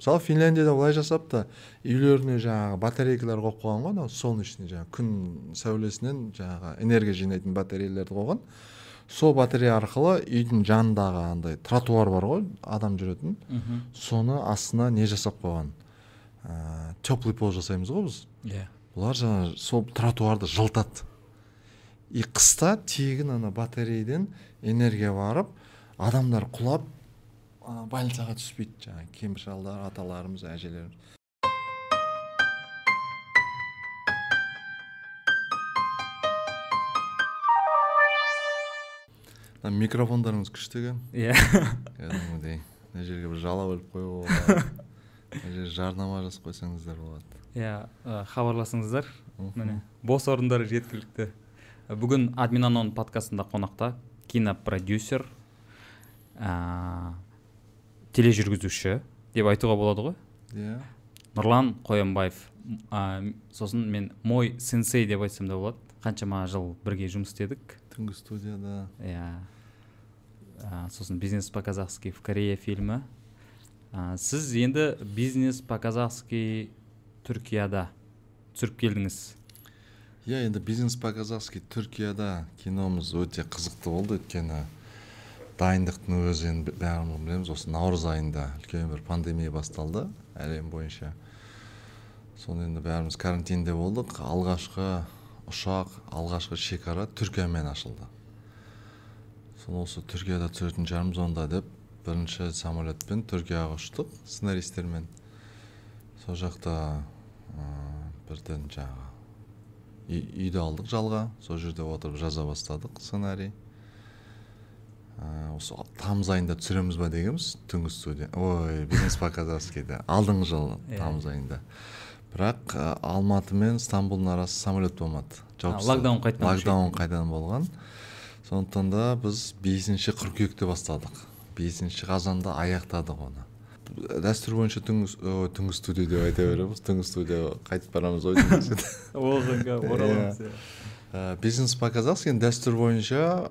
мысалы финляндияда былай жасапты үйлеріне жаңағы батарейкалар қойып қойған ғой анау солнечный жаңағы күн сәулесінен жаңағы энергия жинайтын батареяларды қойған. Сол батарея арқылы үйдің жанындағы андай тротуар бар ғой адам жүретін. Соны астына не жасап қойған? Ә, теплый пол жасаймыз ғой біз. Иә. Бұлар жаңағы сол тротуарды жылытады. И қыста тегін ана батареядан энергия барып адамдар құлап больницаға түспейді жаңағы кемпір шалдар аталарымыз әжелеріміз. Мына микрофондарыңыз күшті екен? Иә. Кәдімгідей мына жерге бір жалап іліп қоюға болады. Мына жерге жарнама жазып қойсаңыздар болады. Иә хабарласыңыздар. Міне бос орындар жеткілікті. Бүгін админ анон подкастында қонақта кинопродюсер тележүргізуші деп айтуға болады ғой. Иә. Нұрлан қоянбаев. Ә, сосын мен мой сенсей деп айтсам да болады. Қаншама жыл бірге жұмыс істедік. Түнгі студияда. Иә. Ә, сосын бизнес по казахски в корее фильмі. Ә, сіз енді бизнес по казахски түркияда түсіріп келдіңіз. Иә енді бизнес по казахски түркияда киномыз өте қызықты болды. Өйткені дайындықтың өзі енді бәріміз білеміз. Осы наурыз айында үлкен бір пандемия басталды әлем бойынша. Соны енді бәріміз карантинде болдық. Алғашқы ұшақ алғашқы шекара түркиямен ашылды. Соны осы түркияда түсіретін шығармыз онда деп бірінші самолетпен түркияға ұштық сценаристермен. Сол жақта ә, бірден жаңағы үй- үйді алдық жалға. Сол жерде отырып жаза бастадық сценарий. Осы тамыз айында түсіреміз ба дегенбіз. Түнгі студия. Ой бизнес по казахскийді алдыңғы жылы Иә. тамыз айында бірақ ә, алматы мен стамбулдың арасы самолет болмады. Жауып локдаун қайтадан локдаун қайтадан болған. Сондықтан да біз бесінші қыркүйекте бастадық. Бесінші қазанда аяқтадық оны. Дәстүр бойынша түнгі, түнгі студия деп айта береміз. Түнгі студия қайтып барамыз ғой дейміз. ораламыз Ә, бизнес по казахски енді дәстүр бойынша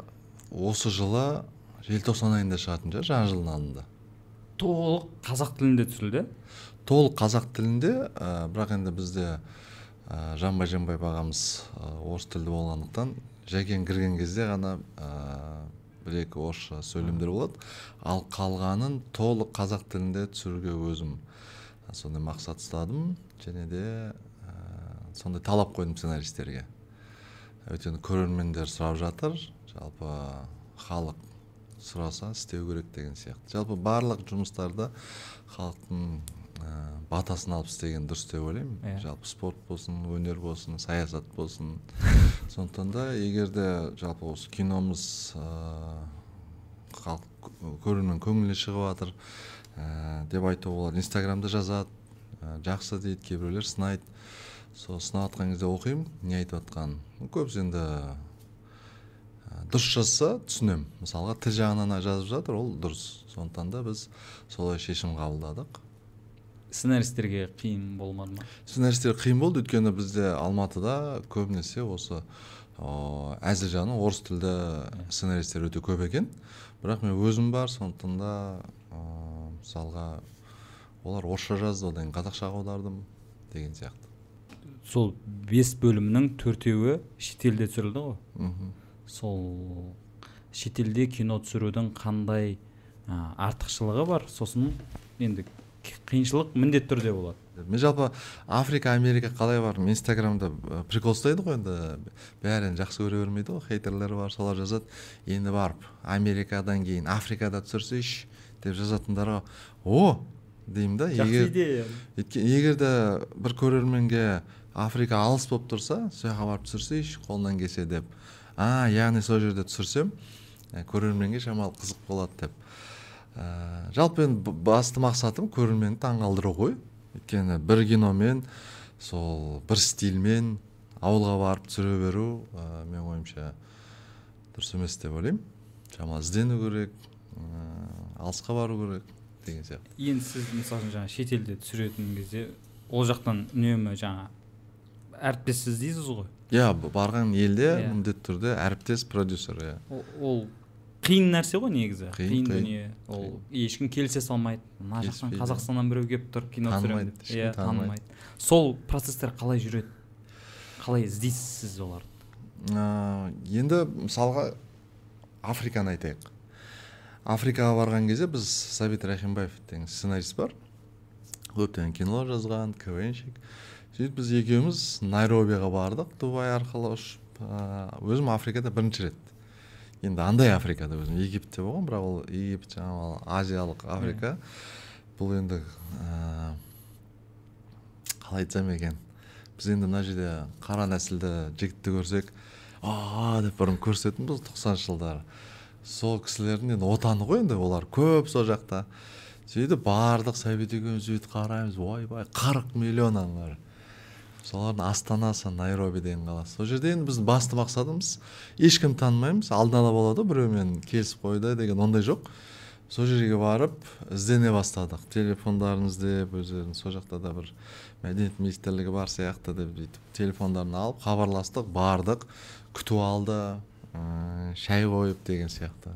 осы жылы желтоқсан айында шығатын шығар жаңа жылдың алдында. Толық қазақ тілінде түсірілді? Толық қазақ тілінде ә, бірақ енді бізде ә, жанбай жанбай ағамыз ә, орыс тілді болғандықтан жәкең кірген кезде ғана ә, бір екі орысша сөйлемдер болады. Ал қалғанын толық қазақ тілінде түсіруге өзім ә, сондай мақсат ұстадым. Және де ә, сондай талап қойдым сценаристерге. Өйткені көрермендер сұрап жатыр. Жалпы халық сұраса істеу керек деген сияқты. Жалпы барлық жұмыстарда халықтың ә, батасын алып істеген дұрыс деп ойлаймын. Иә. жалпы спорт болсын өнер болсын саясат болсын. Сондықтан да егер де жалпы осы киномыз ә, халық көрермен көңіліне шығып жатыр ә, деп айтуға болады. Инстаграмда жазады ә, жақсы дейді кейбіреулер сынайды. Сол сынап жатқан кезде оқимын не айтып жатқанын көбісі енді дұрыс жазса түсінемін. Мысалға тіл жағынан жазып жатыр ол дұрыс. Сондықтан да біз солай шешім қабылдадық. Сценаристерге қиын болмады ма? Сценаристер қиын болды. Өйткені бізде алматыда көбінесе осы о, әзіл жағынан орыс тілді сценаристер өте көп екен. Бірақ мен өзім бар сондықтан да мысалға олар орысша жазды одан кейін қазақшаға аудардым деген сияқты. Сол бес бөлімнің төртеуі шетелде түсірілді ғой. Мхм. Сол шетелде кино түсірудің қандай ә, артықшылығы бар? Сосын енді қиыншылық міндетті түрде болады. Мен жалпы африка америка қалай бардым инстаграмда прикол ұстайды ғой енді. Бәрін жақсы көре бермейді ғой. Хейтерлер бар солар жазады. Енді барып америкадан кейін африкада түсірсейші деп жазатындарға о деймін да. Егер идея. Егер де бір көрерменге африка алыс болып тұрса сол жаққа барып түсірсейші қолынан келсе деп. А яғни сол жерде түсірсем ә, көрерменге шамалы қызық болады деп. Ә, жалпы енді басты мақсатым көрерменді таңғалдыру ғой. Өйткені бір киномен сол бір стильмен ауылға барып түсіре беру ә, менің ойымша дұрыс емес деп ойлаймын. Шамалы іздену керек ә, алысқа бару керек деген сияқты. Енді сіз мысалы үшін жаңағы шетелде түсіретін кезде ол жақтан үнемі жаңа әріптес іздейсіз ғой? Иә барған елде Иә. міндетті түрде әріптес продюсер иә. Ол қиын нәрсе ғой негізі. Қиын, дүние. Ол ешкім келісе салмайды. Мына жақтан қазақстаннан біреу келіп тұр кино түсіремін деп. иә танымайды. сол процесстер қалай жүреді? Қалай іздейсіз сіз оларды енді мысалға африканы айтайық. Африкаға барған кезде біз сәбит рахимбаев деген сценарист бар. Көптеген кино жазған квнщик. Сөйтіп біз екеуміз найробиға бардық дубай арқылы ұшып. Өзім африкада бірінші рет. Енді андай африкада өзім. Египетте болған бірақ ол египет жаңағы азиялық африка. Бұл енді ә, қалай айтсам екен? Біз енді мына жерде қара нәсілді жігітті көрсек а деп бұрын көрсететінбіз тоқсаныншы жылдары сол кісілердің енді отаны ғой енді олар көп сол жақта. Сөйтіп бардық сәбит екеуміз сөйтіп қараймыз ойбай қырық миллион аңғар солардың астанасы найроби деген қаласы. Сол жерде енді біздің басты мақсатымыз ешкім танымаймыз. Алдын ала болады ғой біреумен келісіп қойды деген ондай жоқ. Сол жерге барып іздене бастадық. Телефондарын іздеп өздерінің сол жақта да бір мәдениет министрлігі бар сияқты деп бүйтіп телефондарын алып хабарластық бардық күтіп алды ыыы шай қойып деген сияқты.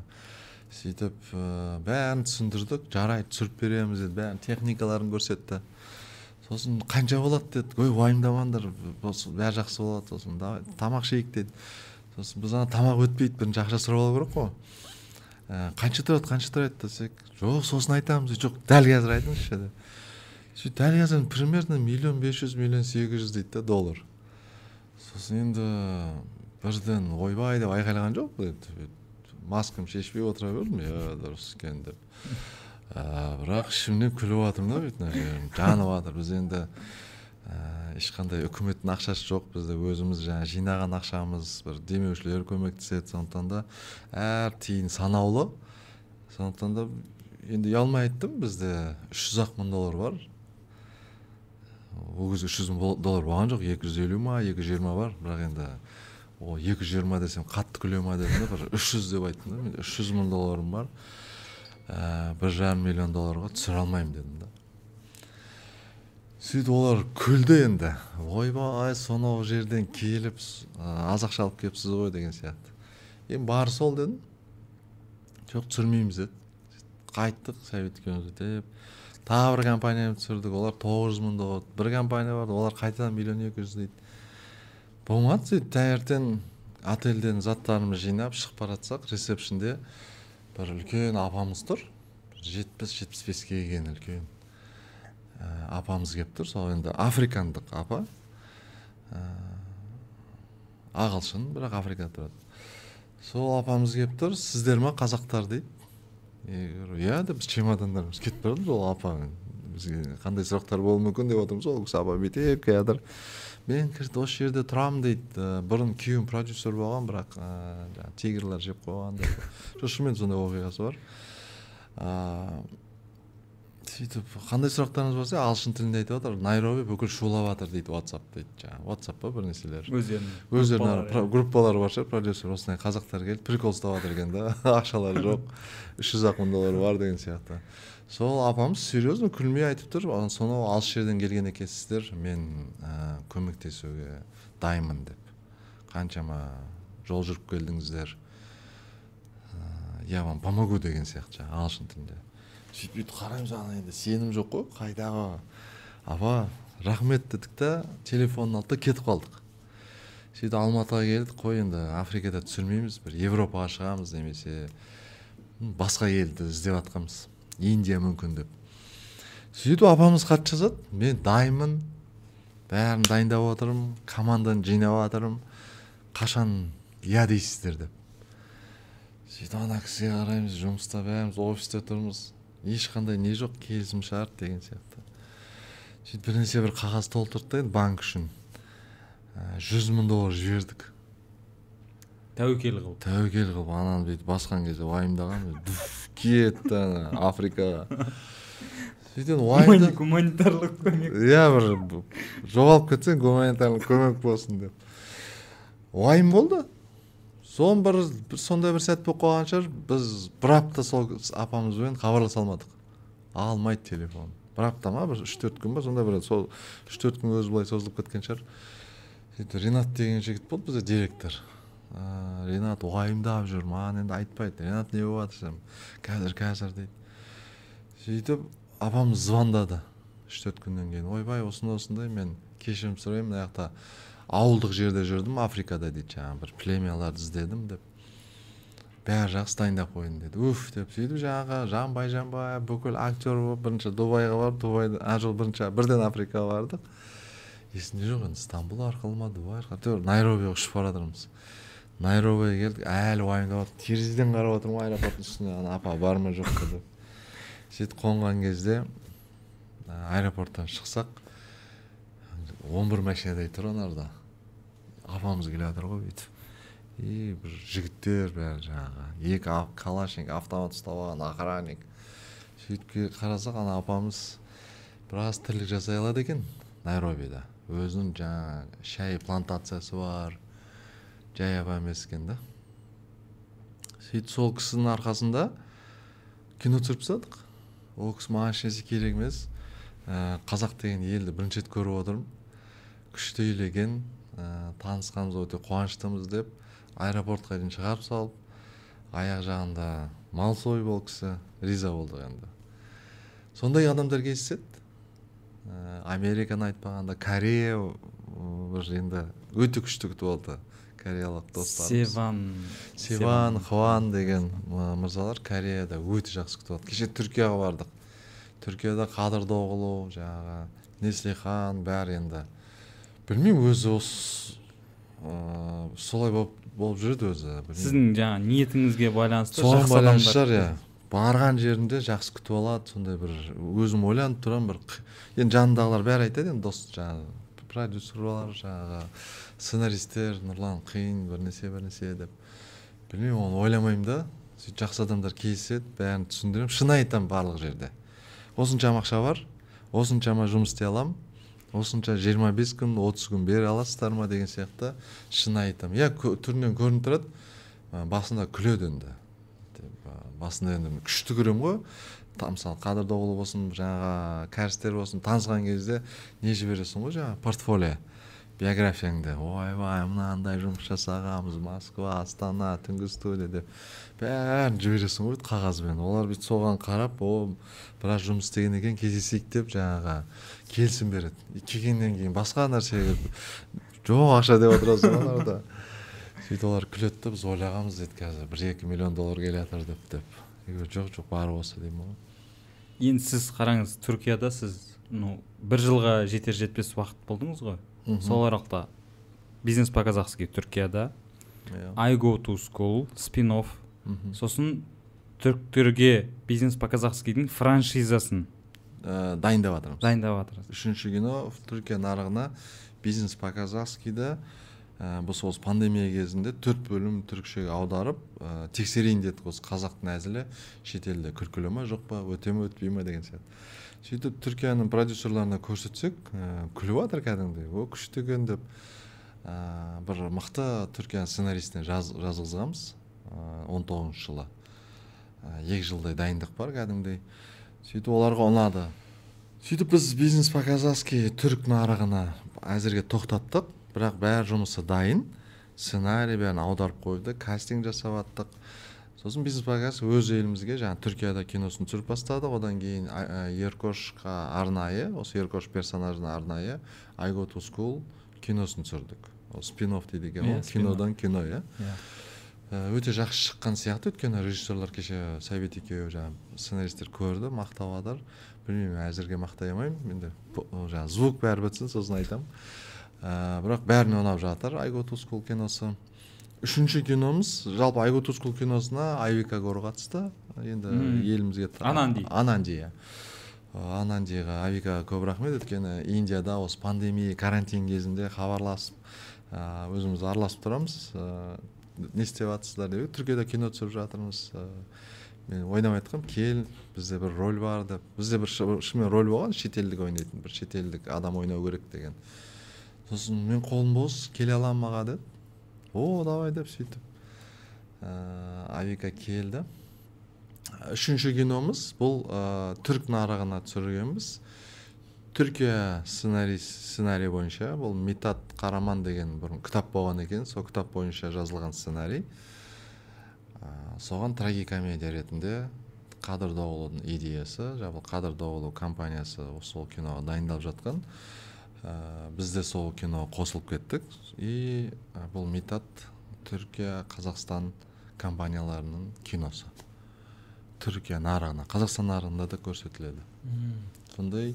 Сөйтіп ыыы бәрін түсіндірдік жарайды түсіріп береміз деді бәрін техникаларын көрсетті. Сосын қанша болады дедік ой уайымдамаңдар бәрі жақсы болады сосын давай тамақ ішейік деді. Сосын біз ана тамақ өтпейді бірінші ақша сұрап алу керек қой. Ә, қанша тұрады қанша тұрады десек жоқ сосын айтамыз жоқ дәл қазір айтыңызшы деп сөйтіп дәл қазір примерно миллион бес жүз миллион сегіз жүз дейді да доллар. Сосын енді бірден ойбай деп айқайлаған жоқ маскамды шешпей отыра бердім. Иә дұрыс екен деп. Бірақ ішімнен күліп жатырмын да бүйтіп жанып жатыр біз енді ә, ешқандай үкіметтің ақшасы жоқ. Бізде өзіміз жаңағы жинаған ақшамыз бір демеушілер көмектеседі. Сондықтан да әр тиын санаулы. Сондықтан да енді ұялмай айттым. Бізде үш жүз ақ мың доллар бар. Ол кезде үш жүз мың доллар болған жоқ. екі жүз елу ма екі жүз жиырма бар. Бірақ енді о екі жүз жиырма десем қатты күле ма дедім да бір үш жүз деп айттым да. Мен үш жүз мың долларым бар. Бір жарым миллион долларға түсіре алмаймын дедім да. Сөйтіп олар күлді енді. Ойбай сонау жерден келіп ә, аз ақша алып келіпсіз ғой деген сияқты. Енді бары сол дедім. Жоқ түсірмейміз деді. Қайттық сәбит екеуміз деп. Тағы бір компанияны түсірдік. Олар тоғыз жүз мың доллар бір компания бар. Олар қайтадан миллион екі жүз дейді. Болмады сөйтіп таңертең отельден заттарымызды жинап шығып бара жатсақ ресепшнде бір үлкен апамыз тұр. Жетпіс жетпіс беске келген үлкен ә, апамыз келіп тұр. Сол енді африкандық апа. Ә, ағылшын бірақ африкада тұрады. Сол апамыз келіп тұр. Сіздер ма қазақтар? дейді. Иә деп біз чемодандарымыз кетіп бара жатырмыз ол апа бізге қандай сұрақтар болуы мүмкін деп отырмыз. Ол кісі апа бүйтіп келе мен кірді осы жерде тұрамын дейді. «Ә, бұрын күйеуім продюсер болған бірақ ә, жаңағы тигрлер жеп қойған деп. Жоқ шынымен сондай оқиғасы бар. Ыыы сөйтіп қандай сұрақтарыңыз болса ағылшын тілінде айтып жатыр. Найроби бүкіл шулап жатыр дейді ватсап дейді жаңағы. Ватсап па бір нәрселер өздерінің өздерінің группалары, группалары бар шығар. Продюсер осындай қазақтар келді прикол ұстап жатыр екен да. Ақшалары жоқ. Үш жүз ақ мың доллар бар деген сияқты. Сол апамыз серьезно күлмей айтып тұр. «А, сонау алыс жерден келген екенсіздер мен ә, көмектесуге дайынмын деп. Қаншама жол жүріп келдіңіздер. Я вам помогу деген сияқты жаңағы ағылшын тілінде. Сөйтіп бүйтіп қараймыз ана енді сенім жоқ қой қайдағы? Апа рахмет дедік та телефонын алдық та кетіп қалдық. Сөйтіп алматыға келдік қой енді африкада түсірмейміз бір европаға шығамыз немесе басқа елді іздеп жатқанбыз индия мүмкін деп сөйтіп апамыз хат жазады. Мен дайынмын. Бәрін дайындап отырмын. Команданы жинап жатырмын қашан иә дейсіздер деп. Сөйтіп ана кісіге қараймыз жұмыста бәріміз офисте тұрмыз. Ешқандай не жоқ келісім шарт деген сияқты. Сөйтіп бірнәрсе бір қағаз толтырдық та енді банк үшін. Ә, жүз мың доллар жібердік. Тәуекел қылып. Тәуекел қылып ананы бүйтіп басқан кезде уайымдаған кетті ана африкаға сөйтіп гуманитарлық көмек. Иә бір жоғалып кетсең гуманитарлық көмек болсын деп. Уайым болды. Соны бір, бір сондай бір сәт болып қалған шығар. Біз бір апта сол апамызбен хабарласа алмадық. Алмайды телефон. Бір апта ма бір үш төрт күн ба сондай бір сол үш төрт күн өзі былай созылып кеткен шығар. Сөйтіп ринат деген жігіт болды бізде директор. Ә, ренат уайымдап жүр маған енді айтпайды ренат не болып жатыр қазір қазір дейді. Сөйтіп апамыз звондады үш төрт күннен кейін. Ойбай осындай осындай мен кешірім сұраймын мына жақта ауылдық жерде жүрдім африкада дейді. Жаңағы бір племяларды іздедім деп. Бәрі жақсы дайындап қойдың деді уф деп. Сөйтіп жаңағы жанбай жанбай бүкіл актер болып бірінші дубайға барып дубайда жолы бірінші бірден африкаға бардық. Есімде жоқ енді стамбул арқылы ма дубай арқылы. Әйтеуір найробиға ұшып бара жатырмыз найробиға келдік әлі уайымдап терезеден қарап отырмын аэропорттың үстіне. Ана апа бар ма жоқ па деп. Сөйтіп қонған кезде аэропорттан шықсақ он бір машинадай тұр анарда. Апамыз келе жатыр ғой бүйтіп. И бір жігіттер бәрі жаңағы екі калашник автомат ұстап алған охранник. Сөйтіп қарасақ ана апамыз біраз тірлік жасай алады екен найробида. Өзінің жаңағы шай плантациясы бар апа емес екен да сөйтіп сол кісінің арқасында кино түсіріп тастадық. Ол кісі маған ешнәрсе керек емес. Ә, қазақ деген елді бірінші рет көріп отырмын. Күшті екен ә, танысқанымызға өте қуаныштымыз деп аэропортқа дейін шығарып салып аяқ жағында мал сойып ол кісі риза болдық енді. Сондай адамдар кездеседі. Ә, американы айтпағанда корея бір енді өте күшті күтіп алды. Кореялық достарымыз. Севан севан хван деген мырзалар кореяда өте жақсы күтіп алды кеше түркияға бардық. Түркияда қадырдоғлу жаңағы неслихан бәрі енді. Білмеймін өзі осы ыыы солай болып болып жүреді өзі сіздің жаңағы ниетіңізге байланысты соған байланысты шығар иә. Барған жерінде жақсы күтіп алады сондай бір өзім ойланып тұрамын бір енді жанындағылар бәрі айтады енді дос жаңағы продюсерлар жаңағы сценаристтер нұрлан қиын бір нәрсе бір нәрсе деп. Білмеймін оны ойламаймын да. Сөйтіп жақсы адамдар кездеседі бәрін түсіндіремін. Шын айтамын барлық жерде. Осыншама ақша бар осыншама жұмыс істей аламын. Осынша жиырма бес күн отыз күн бере аласыздар ма деген сияқты шын айтамын. Иә түрінен көрініп тұрады. Басында күледі енді. Басында енді күшті көремін ғой. Мысалы қадырдоғлы болсын жаңағы кәрістер болсын. Танысқан кезде не жібересің ғой жаңағы портфолио? Биографияңды. Ойбай мынандай жұмыс жасағанбыз. Москва астана түнгі студия деп бәрін жібересің ғой қағазбен. Олар бүйтіп соған қарап о біраз жұмыс істеген екен кездесейік деп жаңағы келісім береді. Келгеннен кейін басқа нәрсеге жоқ ақша деп отырасың ғой анарда сөйтіп олар күледі да біз ойлағанбыз дейді қазір бір екі миллион доллар келе деп деп Я говорю, жоқ жоқ бары осы деймін ғой. Енді сіз қараңыз түркияда сіз ну бір жылға жетер жетпес уақыт болдыңыз ғой. Сол аралықта бизнес по казахски түркияда. Иә. I go to school спин офф сосын түріктерге бизнес по казахскийдің франшизасын Ә, дайындап жатырмыз. дайындап жатырсыз үшінші кино түркия нарығына бизнес по казахскийді ә, біз осы пандемия кезінде төрт бөлім түрікшеге аударып ә, тексерейін дедік осы қазақтың әзілі. Шетелде күлкілі ма жоқ па өте ме өтпей ма деген сияқты. Сөйтіп түркияның продюсерларына көрсетсек ә, күліп жатыр кәдімгідей. О күшті екен деп ә, бір мықты түркия сценаристіне жаз, жазғызғанбыз. Он тоғызыншы жылы. Ә, екі жылдай дайындық бар кәдімгідей. Сөйтіп оларға ұнады. Сөйтіп біз бизнес по казахски түрік нарығына әзірге тоқтаттық. Бірақ бәрі жұмысы дайын. Сценарий бәрін аударып қойды кастинг жасап сосын бизнес по казахски өз елімізге жаңағы түркияда киносын түсіріп бастадық. Одан кейін еркошқа арнайы осы еркош персонажына арнайы i go to school киносын түсірдік. Ол спин офф дейді екен Иә, ғой spin-off. кинодан кино иә. Иә. Ә, өте жақсы шыққан сияқты. Өйткені режиссерлар кеше совет екеуі жаңағы сценаристтер көрді мақтап жатыр білмеймін әзірге мақтай алмаймын. Енді жаңағы звук бәрі бітсін сосын айтамын. Ә, бірақ бәріне ұнап жатыр I go to school киносы. Үшінші киномыз жалпы to school киносына айвика гор қатысты. Енді елімізге Ананди. ананди иә анандиға авикаға көп рахмет. Өйткені индияда осы пандемия карантин кезінде хабарласып өзіміз араласып тұрамыз. Не істеп жатырсыздар деп түркияда кино түсіріп жатырмыз. Мен ойнап айтқанмын кел бізде бір роль бар деп. Бізде бір шы- шынымен роль болған шетелдік ойнайтын бір шетелдік адам ойнау керек деген. Сосын мен қолым бос келе аламын аға деді о давай деп сөйтіп ә, авика келді. Үшінші киномыз. Бұл ә, түрік нарығына түсіргенбіз. Түркия сценарий сценарий боюнча бул митат караман деген бұрын кітап болған екен. Сол кітап боюнча жазылған сценарий. Соған трагикомедия ретінде қадыр доголудун идеясы жаңағы қадыр доголу компаниясы сол киноға дайындалып жатқан. Ә, біз де сол киноға қосылып кеттік. И бұл митат түркия қазақстан компанияларының киносы. Түркия нарығына қазақстан нарығында да көрсетіледі. Сондай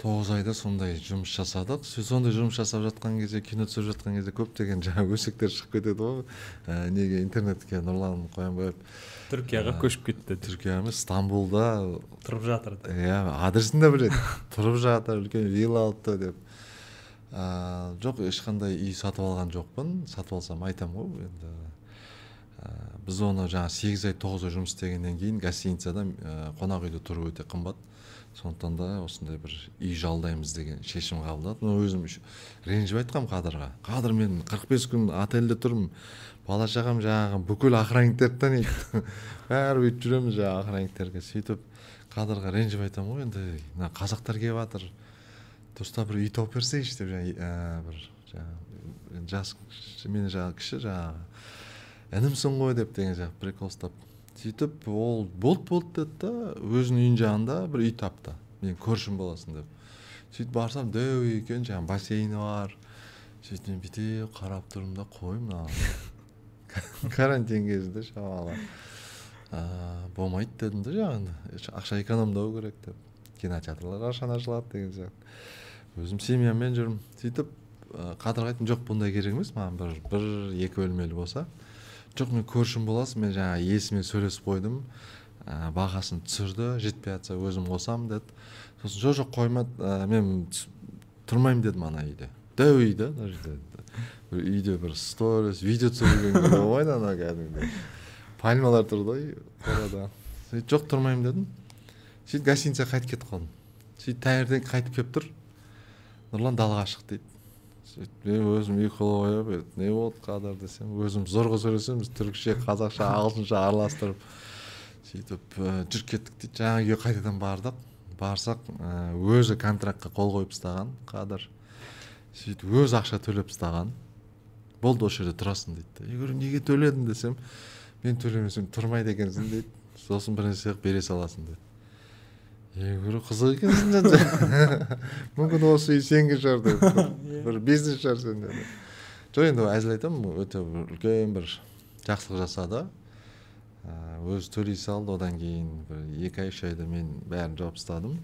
тоғыз айда сондай жұмыс жасадық. Сондай жұмыс жасап жатқан кезде кино түсіріп жатқан кезде көптеген жаңағы өсектер шығып кетеді ғой. Ә, неге интернетке нұрлан қоянбаев? Түркияға көшіп кетті. Түркия емес стамбулда тұрып жатыр иә адресін де біледі. Тұрып жатыр үлкен вилла алыпты деп. Ә, жоқ ешқандай үй сатып алған жоқпын. Сатып алсам айтамын ғой енді ә, біз оны жаңағы сегіз ай тоғыз ай жұмыс істегеннен кейін гостиницада ә, қонақ үйде тұру өте қымбат. Сондықтан да осындай бір үй жалдаймыз деген шешім қабылдадық но өзім ренжіп айтқанмын қадырға. Қадыр мен қырық бес күн отельде тұрмын. Бала шағам жаңағы бүкіл охранниктерді таниды бәрі бүйтіп жүреміз жаңағы охранниктерге сөйтіп қадырға ренжіп айтамын ғой енді. Мына қазақтар келіп жатыр. Дұрыстап бір үй тауып берсейші деп жаңағы бір жаңағы жас мен жаңағы кіші жаңағы інімсің ғой? деп деген сияқты прикол ұстап сөйтіп ол болды болды деді да өзінің үйінің жанында бір үй тапты. Мен көршім боласың деп. Сөйтіп барсам дәу екен жаңағы бассейні бар. Сөйтіп мен бүйтіп қарап тұрмын да қой мына карантин кезінде шамалы. Болмайды дедім да жаңағы. Ақша экономдау керек деп. Кинотеатрлар қашан ашылады деген сияқты. Өзім семьямен жүрмін. Сөйтіп қадырға айттым жоқ бұндай керек емес маған бір бір екі бөлмелі болса жоқ мен көршім боласың мен жаңа иесімен сөйлесіп қойдым. Ә, бағасын түсірді жетпей жатса өзім қосамын деді. Сосын жоқ жоқ қойма ә, мен тұрмаймын дедім ана үйде. Дәу үй да мына жерде бір үйде бір сторис видео түсірген болмайды ана кәдімгідей. Пальмалар тұрды ғой қорада. Сөйтіп жоқ тұрмаймын дедім. Сөйтіп гостиницаға қайтып кетіп қалдым. Сөйтіп таңертең қайтып келіп тұр. Нұрлан далаға шық дейді. Сөйтіп мен өзім ұйқылы оянып не болды қадыр десем өзім зорға сөйлесеміз түрікше қазақша ағылшынша араластырып сөйтіп жүріп кеттік дейді жаңағы үйге қайтадан бардық. Барсақ өзі контрактқа қол қойып тастаған қадыр. Сөйтіп өзі ақша төлеп тастаған. Болды осы жерде тұрасың дейді я говорю неге төледің? десем мен төлемесем тұрмайды екенсің дейді. Сосын бір нәрсе бере саласың деді я говорю қызық екенсің деді мүмкін осы үй сенікі шығар деп. Бір бизнес шығар сенде жоқ енді әзіл айтамын өте үлкен бір жақсылық жасады. Өзі төлей салды одан кейін бір екі ай үш айда мен бәрін жауып тастадым.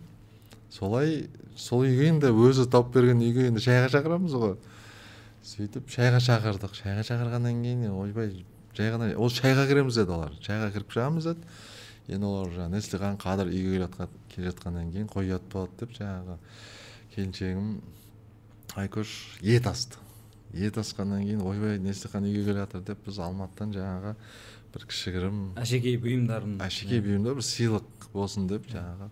Солай сол үйге енді өзі тауып берген үйге енді шайға шақырамыз ғой. Сөйтіп шайға шақырдық. Шайға шақырғаннан кейін ойбай жай ғана ол шайға кіреміз деді олар. Шайға кіріп шығамыз деді. Енді олар жаңағы неслихан қадір үйге келе жатқаннан кейін қой ұят болады деп жаңағы келіншегім айкөш ет асты. Ет асқаннан кейін ойбай неслихан үйге келе жатыр? деп біз алматыдан жаңағы бір кішігірім әшекей бұйымдарын. Әшекей бұйымдар бір сыйлық болсын деп жаңағы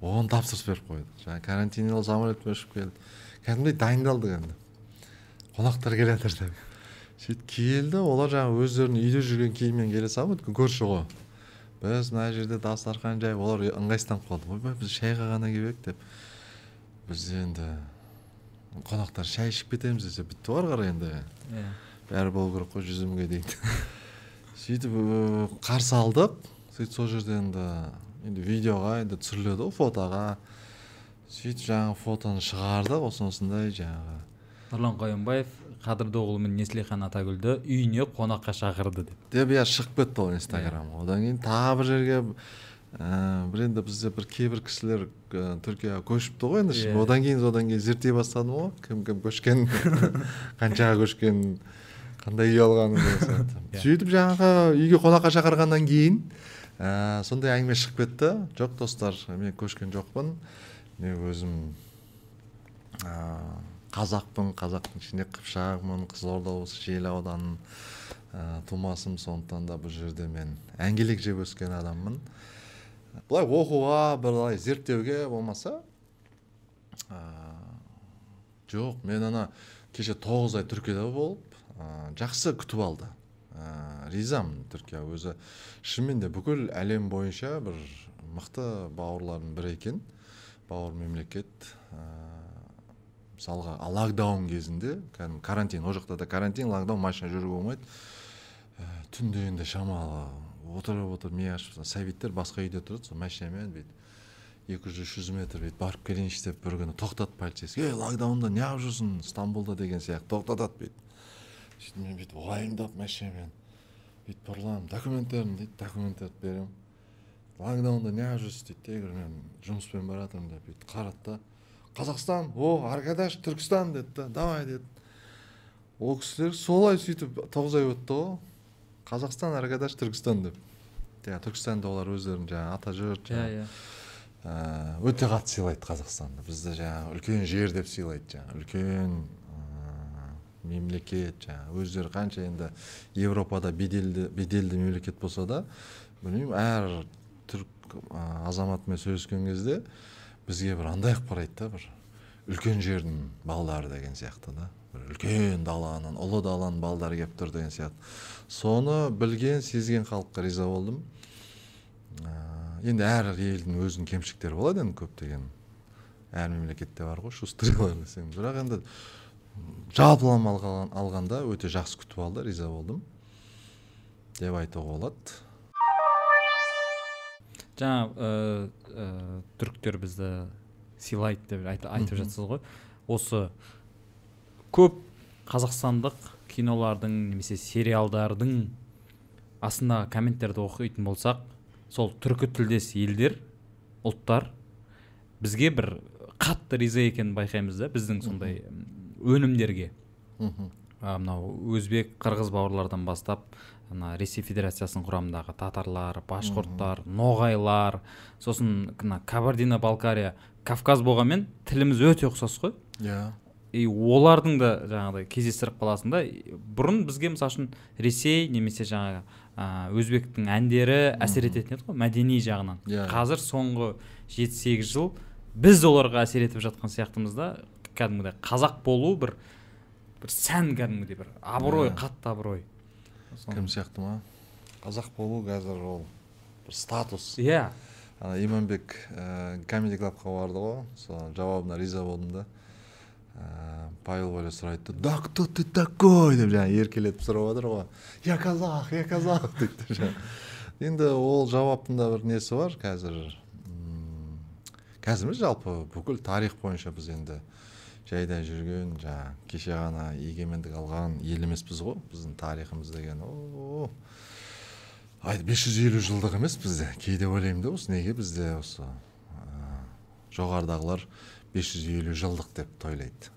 оны тапсырыс беріп қойдық жаңағы карантин ол самолетпен ұшып келді. Кәдімгідей дайындалдық енді. Қонақтар келе жатыр деп. Сөйтіп келді олар жаңағы өздерінің үйде жүрген киіммен келе салып өйткені көрші ғой. Біз мына жерде дастархан жайып олар ыңғайсызданып қалды. Ойбай біз шайға ғана келіп деп. Біз енді қонақтар шай ішіп кетеміз десе бітті ғой ары қарай енді. Иә. Бәрі болу керек қой жүзімге дейді. Сөйтіп қарсы алдық. Сөйтіп сол жерде енді енді видеоға енді түсіріледі ғой фотоға. Сөйтіп жаңағы фотоны шығардық. Осындай осындай жаңағы нұрлан қоянбаев қадыр доғұл мен неслихан атагүлді үйіне қонаққа шақырды деп. Деп иә шығып кетті ол инстаграмға. Одан кейін тағы бір жерге ә, бір енді бізде бір кейбір кісілер ә, түркияға көшіпті ғой енді yeah. Иә. одан кейін одан кейін зерттей бастадым ғой. Кім кім көшкен қаншаға көшкен қандай үй алғанын деген сияқты. Yeah. сөйтіп жаңағы үйге қонаққа шақырғаннан кейін ә, сондай әңгіме шығып кетті. Жоқ достар мен көшкен жоқпын. Мен өзім ә, қазақпын қазақтың ішінде қыпшақмын қызылорда облысы жел ауданының ә, тумасымын. Сондықтан да бұл жерде мен әңгелек жеп өскен адаммын. Былай оқуға былай зерттеуге болмаса ә, жоқ мен ана кеше тоғыз ай түркияда болып ә, жақсы күтіп алды. Ә, ризамын түркия өзі шынымен де бүкіл әлем бойынша бір мықты бауырлардың бірі екен. Бауыр мемлекет мысалға локдаун кезінде кәдімгі карантин ол жақта да карантин локдаун машина жүруге болмайды. Ә, түнде енді шамалы отырып отырып ми ашып сәбиттер басқа үйде тұрады сол машинамен бүйтіп екі жүз үш жүз метр бүйтіп барып келейінші деп бір күні тоқтады полицейский ей локдаунда неғып жүрсің стамбулда деген сияқты тоқтатады бүйтіп. Сөйтіп мен бүйтіп уайымдап машинамен бүйтіп бұрыламын документтерін дейді документтерді беремін. Локдаунда неғып жүрсіз? дейді де мен жұмыспен бара жатырмын деп бүйтіп қарады да қазақстан о аркадаш түркістан деді да давай деді. Ол кісілер солай сөйтіп тоғыз ай өтті ғой қазақстан аркадаш түркістан деп. Жаңағы түркістанда олар өздерінің жаңағы ата жұрт иә иә. өте қатты сыйлайды қазақстанды. Бізді жаңағы үлкен жер деп сыйлайды жаңағы үлкен мемлекет жаңағы өздері қанша енді европада беделді беделді мемлекет болса да білмеймін әр түрік азаматымен сөйлескен кезде бізге бір андай қылып қарайды да бір үлкен жердің балдары деген сияқты да. Бір үлкен даланың ұлы даланың балдары келіп тұр деген сияқты. Соны білген сезген халыққа риза болдым. Ә, енді әр елдің өзінің кемшіліктері болады енді көптеген. Әр мемлекетте бар ғой шустрыйлар десең. Бірақ енді жалпылама алғанда өте жақсы күтіп алды риза болдым. Деп айтуға болады. Жаңа ә, түріктер бізді сыйлайды деп айтып жатсыз ғой. Осы көп қазақстандық кинолардың немесе сериалдардың астындағы комменттерді оқитын болсақ сол түркі тілдес елдер ұлттар бізге бір қатты риза екенін байқаймыз да біздің сондай өнімдерге. Мынау өзбек қырғыз бауырлардан бастап ана ресей федерациясының құрамындағы татарлар башқұрттар ноғайлар сосын мына кабардино балкария кавказ болғанмен тіліміз өте ұқсас қой иә и олардың да жаңағыдай кездестіріп қаласың да бұрын бізге мысалы үшін ресей немесе жаңағы ә, өзбектің әндері әсер ететін еді ғой мәдени жағынан yeah. Иә. қазір соңғы жеті сегіз жыл біз оларға әсер етіп жатқан сияқтымыз да кәдімгідей қазақ болу бір бір сән кәдімгідей бір абырой yeah. қатты абырой кім сияқты ма? Қазақ болу қазір ол бір статус. Иә. Ана иманбек ә, камеди клабқа барды ғой. Сол жауабына риза болдым да. Ә, павел воля сұрайды да кто ты такой? деп жаңағы еркелетіп сұрап жатыр ғой. Я казах я казах дейді енді ол жауаптың да бір несі бар? Қазір қазір емес жалпы бүкіл тарих бойынша біз енді жайда жүрген жаңағы кеше ғана егемендік алған ел емеспіз ғой. Біздің тарихымыз деген о айды бес жүз елу жылдық емес бізде. Кейде ойлаймын да осы неге бізде осы ә, жоғарыдағылар бес жүз елу жылдық деп тойлайды.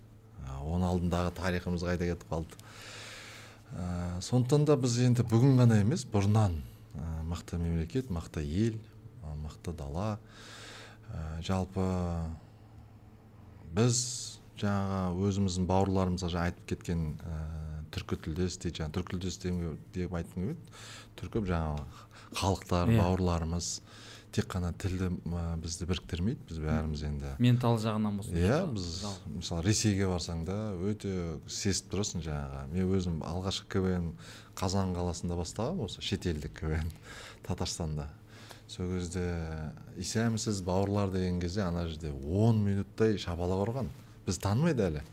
Оның алдындағы тарихымыз қайда кетіп қалды? Ә, сондықтан да біз енді бүгін ғана емес бұрыннан ә, мықты мемлекет мықты ел мықты дала. Ә, жалпы біз жаңағы өзіміздің бауырларымызға жаңа айтып кеткен ә, түркі тілдес дейді жаңағы түркі тілдес деп айтқым келеді түркі жаңағы халықтар yeah. Иә. бауырларымыз тек қана тілді бізді біріктірмейді. біз бәріміз енді ментал жағынан болсын. Иә біз мысалы ресейге барсаң да өте сезіп тұрасың жаңағы. Мен өзім алғашқы квн қазан қаласында бастағанмын осы шетелдік квн татарстанда. Сол кезде исәмісіз бауырлар деген кезде ана жерде он минуттай шапалақ ұрған. Біз танымайды әлі.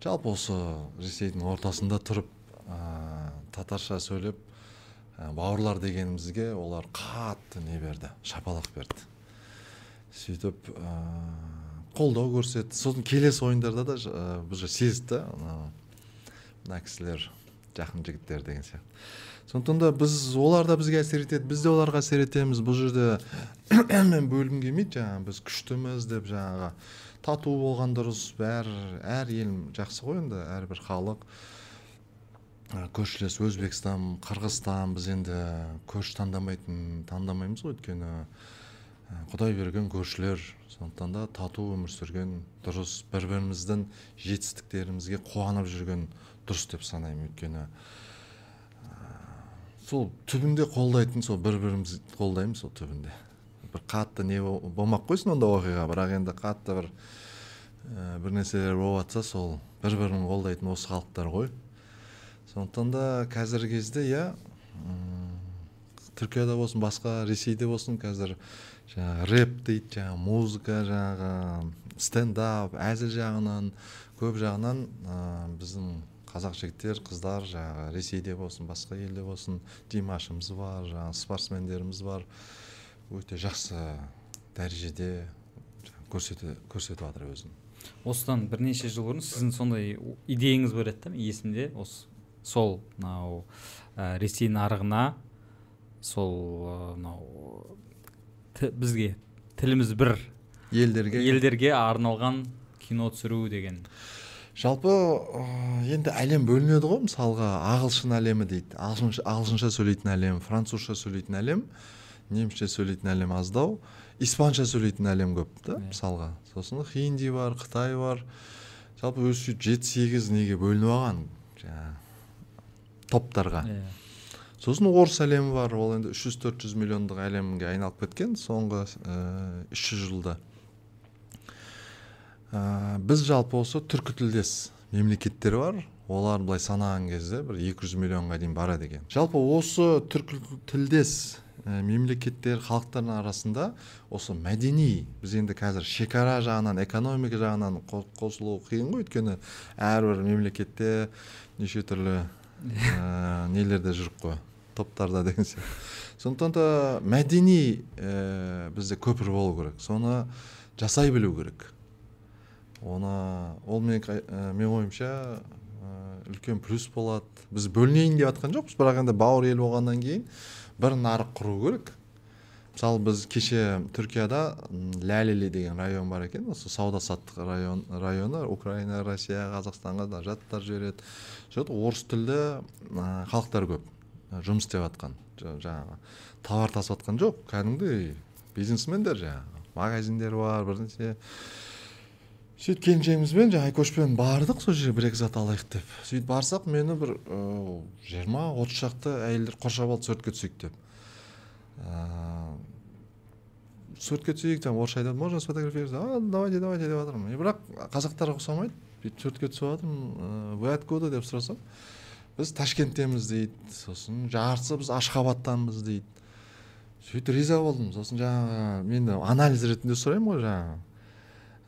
Жалпы осы ресейдің ортасында тұрып ә, татарша сөйлеп ә, бауырлар дегенімізге олар қатты не берді шапалақ берді. Сөйтіп ә, қолдау көрсетті. Сосын келесі ойындарда да ә, біз сезді мына кісілер жақын жігіттер деген сияқты. Сондықтан да біз олар да бізге әсер етеді біз де оларға әсер етеміз. Бұл жерде мен бөлгім келмейді жаңағы біз күштіміз деп жаңағы. Тату болған дұрыс бәрі әр ел жақсы ғой енді әрбір халық. Көршілес өзбекстан қырғызстан біз енді көрші таңдамайтын таңдамаймыз ғой өйткені құдай берген көршілер. Сондықтан да тату өмір сүрген дұрыс бір біріміздің жетістіктерімізге қуанып жүрген дұрыс деп санаймын өйткені. Сол түбінде қолдайтын сол бір бірімізді қолдаймыз сол түбінде. Бір қатты не болмақ қойсын онда оқиға бірақ енді қатты бір ә, бір нәрселер болып жатса сол бір бірін қолдайтын осы халықтар ғой. Сондықтан да қазіргі кезде иә түркияда болсын басқа ресейде болсын қазір жаңағы рэп дейді жаңағы музыка жаңағы стендап әзіл жағынан көп жағынан ә, біздің қазақ жігіттер қыздар жаңағы ресейде болсын басқа елде болсын димашымыз бар жаңағы спортсмендеріміз бар өте жақсы дәрежеде көрсетіп жатыр өзін. Осыдан бірнеше жыл бұрын сіздің сондай идеяңыз бар еді да есімде осы сол мынау ә, ресей нарығына сол мынау бізге тіліміз бір елдерге. елдерге арналған кино түсіру деген. Жалпы енді әлем бөлінеді ғой мысалға ағылшын әлемі дейді. Ағылшынша, ағылшынша сөйлейтін әлем французша сөйлейтін әлем немісше сөйлейтін әлем аздау. Испанша сөйлейтін әлем көп та. Иә. мысалға сосын хинди бар қытай бар жалпы өзі сөйтіп жеті сегіз неге бөлініп алған жаңағы топтарға. Иә. сосын орыс әлемі бар ол енді үш жүз төрт жүз миллиондық әлемге айналып кеткен соңғы үш жүз жылда ә, біз жалпы осы түркі тілдес мемлекеттер бар олар былай санаған кезде бір 200 миллионға дейін барады екен жалпы осы түркі тілдес ә, мемлекеттер халықтардың арасында осы мәдени біз енді қазір шекара жағынан экономика жағынан қосылу қиын ғой. Өйткені әрбір мемлекетте неше түрлі ә, нелерде жүріп қой. Топтарда деген сияқты. Сондықтан да мәдени ә, бізде көпір болу керек. Соны жасай білу керек. Оны ол мен, ә, мен ойымша үлкен плюс болады. Біз бөлінейін деп жатқан жоқпыз бірақ енді бауыр ел болғаннан кейін бір нарық құру керек. Мысалы біз кеше түркияда ләлили деген район бар екен. Осы сауда саттық район районы украина россия қазақстанға да жаттар жібереді. Сол орыс тілді халықтар көп жұмыс істеп жатқан жаңағы товар тасып жатқан жоқ. кәдімгідей бизнесмендер жаңағы магазиндер бар бірнәрсе. Сөйтіп келіншегімізбен жаңағы айкошпен бардық сол жерге бір екі зат алайық деп. Сөйтіп барсақ мені бір жиырма отыз шақты әйелдер қоршап алды суретке түсейік деп. Суретке түсейік там орысша айтады можно сфотографироваться? А давайте давайте деп жатырмын. Бірақ қазақтарға ұқсамайды. Бүйтіп суретке түсіп жатырмын. Вы откуда? деп сұрасам. Біз ташкенттенбіз дейді. Сосын жартысы біз ашхабадтанбыз дейді. Сөйтіп риза болдым. Сосын жаңағы мен анализ ретінде сұраймын ғой жаңағы.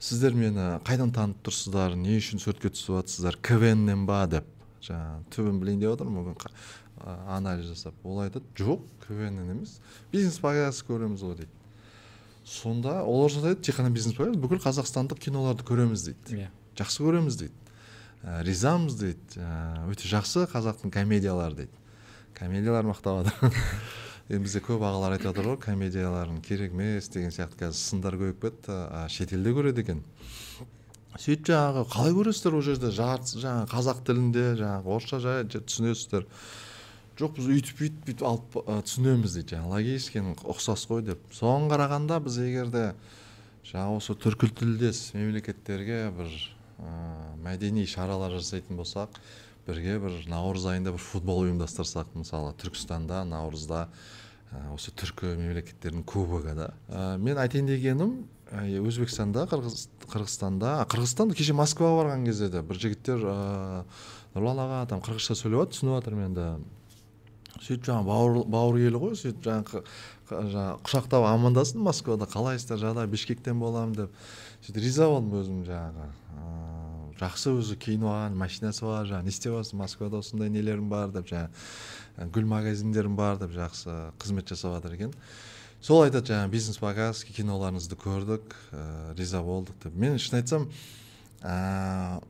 Сіздер мені қайдан танып тұрсыздар не үшін суретке түсіп жатсыздар квннен ба деп. Жаңағы түбін білейін деп отырмын мүмкін анализ жасап. Ол айтады жоқ квннен емес бизнес показы көреміз ғой дейді. Сонда олар айтады тек қана бизнес показы бүкіл қазақстандық киноларды көреміз дейді. Иә. Жақсы көреміз дейді. Ә, ризамыз дейді. Ә, өте жақсы қазақтың комедиялары дейді. Комедиялар мақтап жатыр енді бізде көп ағалар айтып жатыр ғой комедияларың керек емес деген сияқты. Қазір сындар көбейіп кетті ә, шетелде көреді екен. Сөйтіп жаңағы қалай көресіздер ол жерде? Жартысы жаңағы қазақ тілінде жаңағы орысша жай түсінесіздер. Жоқ біз өйтіп бүйтіп бүйтіп алып түсінеміз дейді жаңағы. Логический ұқсас қой деп. Соған қарағанда біз егер де жаңағы осы түркі тілдес мемлекеттерге бір ә, мәдени шаралар жасайтын болсақ бірге бір наурыз айында бір футбол ұйымдастырсақ мысалы түркістанда наурызда осы түркі мемлекеттерінің кубогы да. Ә, мен айтайын дегенім өзбекстанда қырғыз, қырғызстанда қырғызстан кеше москваға барған кезде де бір жігіттер ә, нұрлан аға там қырғызша сөйлеп жатыр түсініп жатырмын енді сөйтіп жаңағы бауыр бауыр елі ғой сөйтіп жаңағы жаңағы құшақтап амандастым москвада қалайсыздар жағдай бішкектен боламын деп. Сөйтіп риза болдым өзім жаңағы жақсы өзі киініп алған машинасы бар жаңағы не істеп жатрсың москвада осындай нелерің бар деп жаңағы гүл магазиндерің бар деп жақсы қызмет жасап жатыр екен. Сол айтады жаңағы бизнес показ киноларыңызды көрдік ә, риза болдық деп. Мен шын айтсам ә,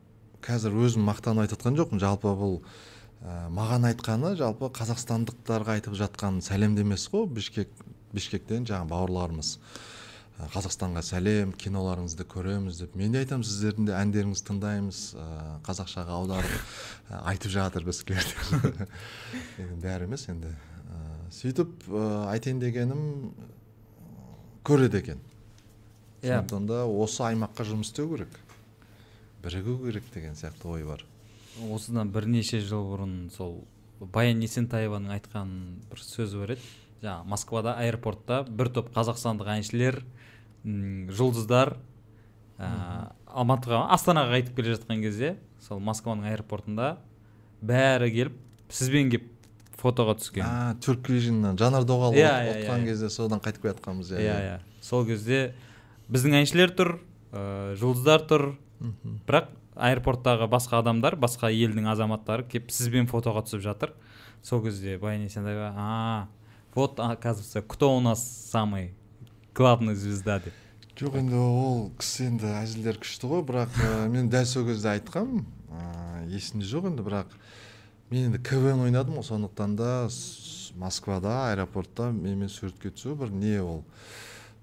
қазір өзім мақтанып айтып жатқан жоқпын. Жалпы бұл ә, маған айтқаны жалпы қазақстандықтарға айтып жатқан сәлемдемесі ғой бішкек бішкектен жаңағы бауырларымыз. Қазақстанға сәлем киноларыңызды көреміз деп. Мен де айтамын сіздердің де әндеріңізді тыңдаймыз. Ә, қазақшаға аударып ә, айтып жатыр біздікілер бәрі емес енді ә, сөйтіп ә, айтайын дегенім көреді екен. Иә. сондықтан да осы аймаққа жұмыс істеу керек. Бірігу керек деген сияқты ой бар. Осыдан бірнеше жыл бұрын сол баян есентаеваның айтқан бір сөзі бар еді. Жаңағы москвада аэропортта бір топ қазақстандық әншілер жұлдыздар ә, алматыға астанаға қайтып келе жатқан кезде сол москваның аэропортында бәрі келіп сізбен келіп фотоға түскен. А түрк вижннан жанар доғал Иә, иә, отқан иә. кезде содан қайтып келе жатқанбыз иә иә. иә. Сол кезде біздің әншілер тұр ә, жұлдыздар тұр. Бірақ аэропорттағы басқа адамдар басқа елдің азаматтары келіп сізбен фотоға түсіп жатыр. Сол кезде баян есентаева а вот оказывается кто у нас самый главный звезда деп. Жоқ енді ол кісі енді әзілдері күшті ғой бірақ ә, мен дәл сол кезде айтқанмын ә, есімде жоқ енді бірақ мен енді квн ойнадым ғой сондықтан да москвада аэропортта менімен суретке түсу бір не ол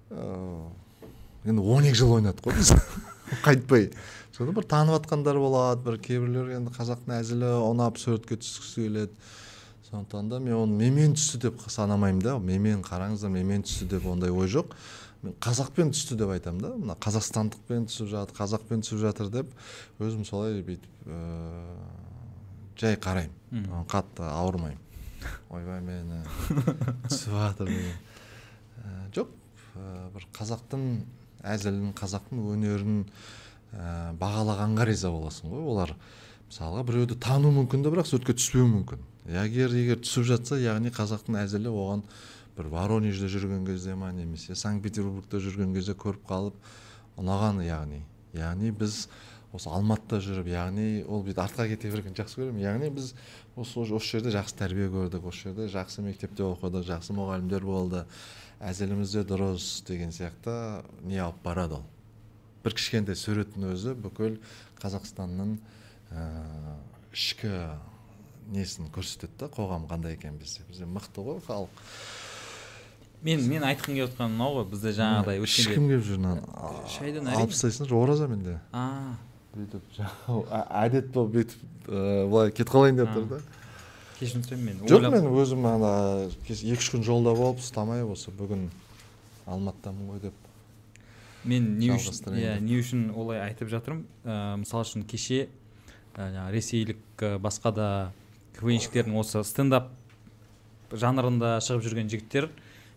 ә, енді он екі жыл ойнадық қой қайтпай. Сонда бір танып жатқандар болады бір кейбіреулер енді қазақтың әзілі ұнап суретке түскісі келеді. Сондықтан да мен оны менімен түсті деп санамаймын да. Менімен қараңыздар менімен түсті деп ондай ой жоқ. Мен қазақпен түсті деп айтамын да. Мына қазақстандықпен түсіп жатыр қазақпен түсіп жатыр деп өзім солай бүйтіп ыыы жай қараймын. Оған қатты ауырмаймын. Ойбай мені түсіп жатыр деген. Ә, жоқ ә, бір қазақтың әзілін қазақтың өнерін ә, бағалағанға риза боласың ғой. Олар мысалға біреуді тану мүмкін да бірақ суретке түспеуі мүмкін. Егер егер түсіп жатса яғни қазақтың әзілі оған бір воронежде жүрген кезде ма немесе санкт петербургта жүрген кезде көріп қалып ұнаған яғни. Яғни біз осы алматыда жүріп яғни ол бүйтіп артқа кете бергенді жақсы көремін. Яғни біз осы осы жерде жақсы тәрбие көрдік осы жерде жақсы мектепте оқыдық жақсы мұғалімдер болды. Әзіліміз де дұрыс деген сияқты не алып барады ол. Бір кішкентай суреттің өзі бүкіл қазақстанның ә, ішкі несін көрсетеді да қоғам қандай екенін бізде бізде мықты ғой халық. Мен мен айтқым келіп отырғаным мынау ғой бізде жаңағыдай өткенде ешкім келіп жүр мынаны. шайдан алып әрине. тастайсыңдар ораза менде. Бүйтіп жаңағы әдет болып бүйтіп былай кетіп қалайын деп тұр да. Кешірім сұраймын мен жоқ мен өзім ана екі үш күн жолда болып ұстамай осы бүгін алматыдамын ғой деп мен не үшін иә не үшін олай айтып жатырмын? Мысалы үшін кеше жаңағы ресейлік басқа да квнщиктердің осы стендап жанрында шығып жүрген жігіттер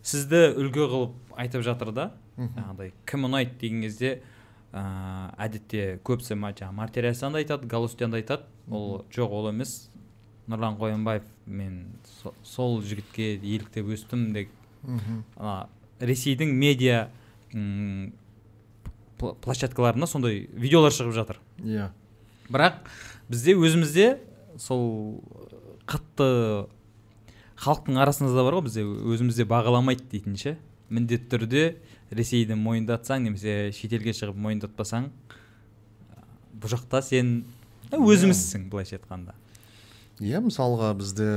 сізді үлгі қылып айтып жатыр да? Жаңағыдай кім ұнайды? деген кезде ә, әдетте көбісі жаңағы мартирия асанды айтады галустянды айтады. Ол жоқ ол емес. Нұрлан қоянбаев мен со- сол жігітке еліктеп өстім деп. Мхм. Ана ресейдің медиа м, пла- площадкаларында сондай видеолар шығып жатыр. Иә. Бірақ бізде өзімізде сол қатты халықтың арасында да бар ғой бізде өзімізде бағаламайды дейтін ше міндетті түрде ресейді мойындатсаң немесе шетелге шығып мойындатпасаң бұл жақта сен ә, өзімізсің былайша айтқанда. Иә мысалға бізде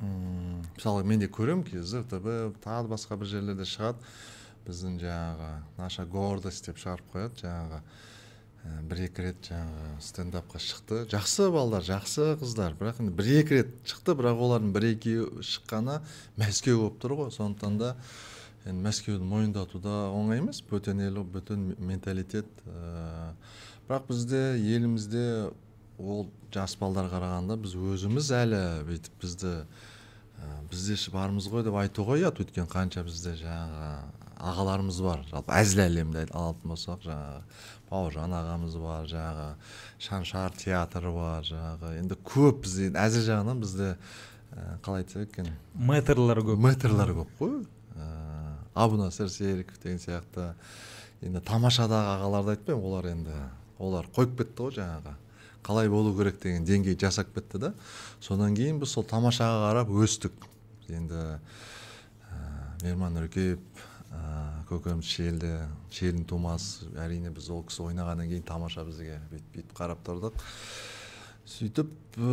м, мысалы мен де көремін кезде зтб тағы басқа бір жерлерде шығады. Біздің жаңағы наша гордость деп шығарып қояды жаңағы бір екі рет жаңағы стендапқа шықты. Жақсы балдар жақсы қыздар. Бірақ енді бір екі рет шықты бірақ олардың бір екеуі шыққаны мәскеу болып тұр ғой. Сондықтан да енді мәскеуді мойындату да оңай емес. Бөтен ел бөтен менталитет ә, бірақ бізде елімізде ол жас балдар қарағанда біз өзіміз әлі бүйтіп бізді ә, бізде бармыз ғой деп айтуға ұят. Өйткені қанша бізде жаңағы ағаларымыз бар. Жалпы әзіл әлемді алатын болсақ жаңағы бауыржан ағамыз бар жаңағы шаншар театры бар жаңағы енді көп бізде. Енді әзіл жағынан бізде ә, қалай айтсақ екен? Мэтрлар көп. Мэтрлар көп қой. Ә, абунасыр серіков деген сияқты. Енді тамашадағы ағаларды айтпаймын олар енді олар қойып кетті ғой жаңағы. Қалай болу керек деген деңгей жасап кетті да. Содан кейін біз сол тамашаға қарап өстік. Енді ә, мейірман нұркеев ә, көкеміз шелді шелдің тумасы әрине біз ол кісі ойнағаннан кейін тамаша бізге бүйтіп бүйтіп қарап тұрдық. Сөйтіп ә,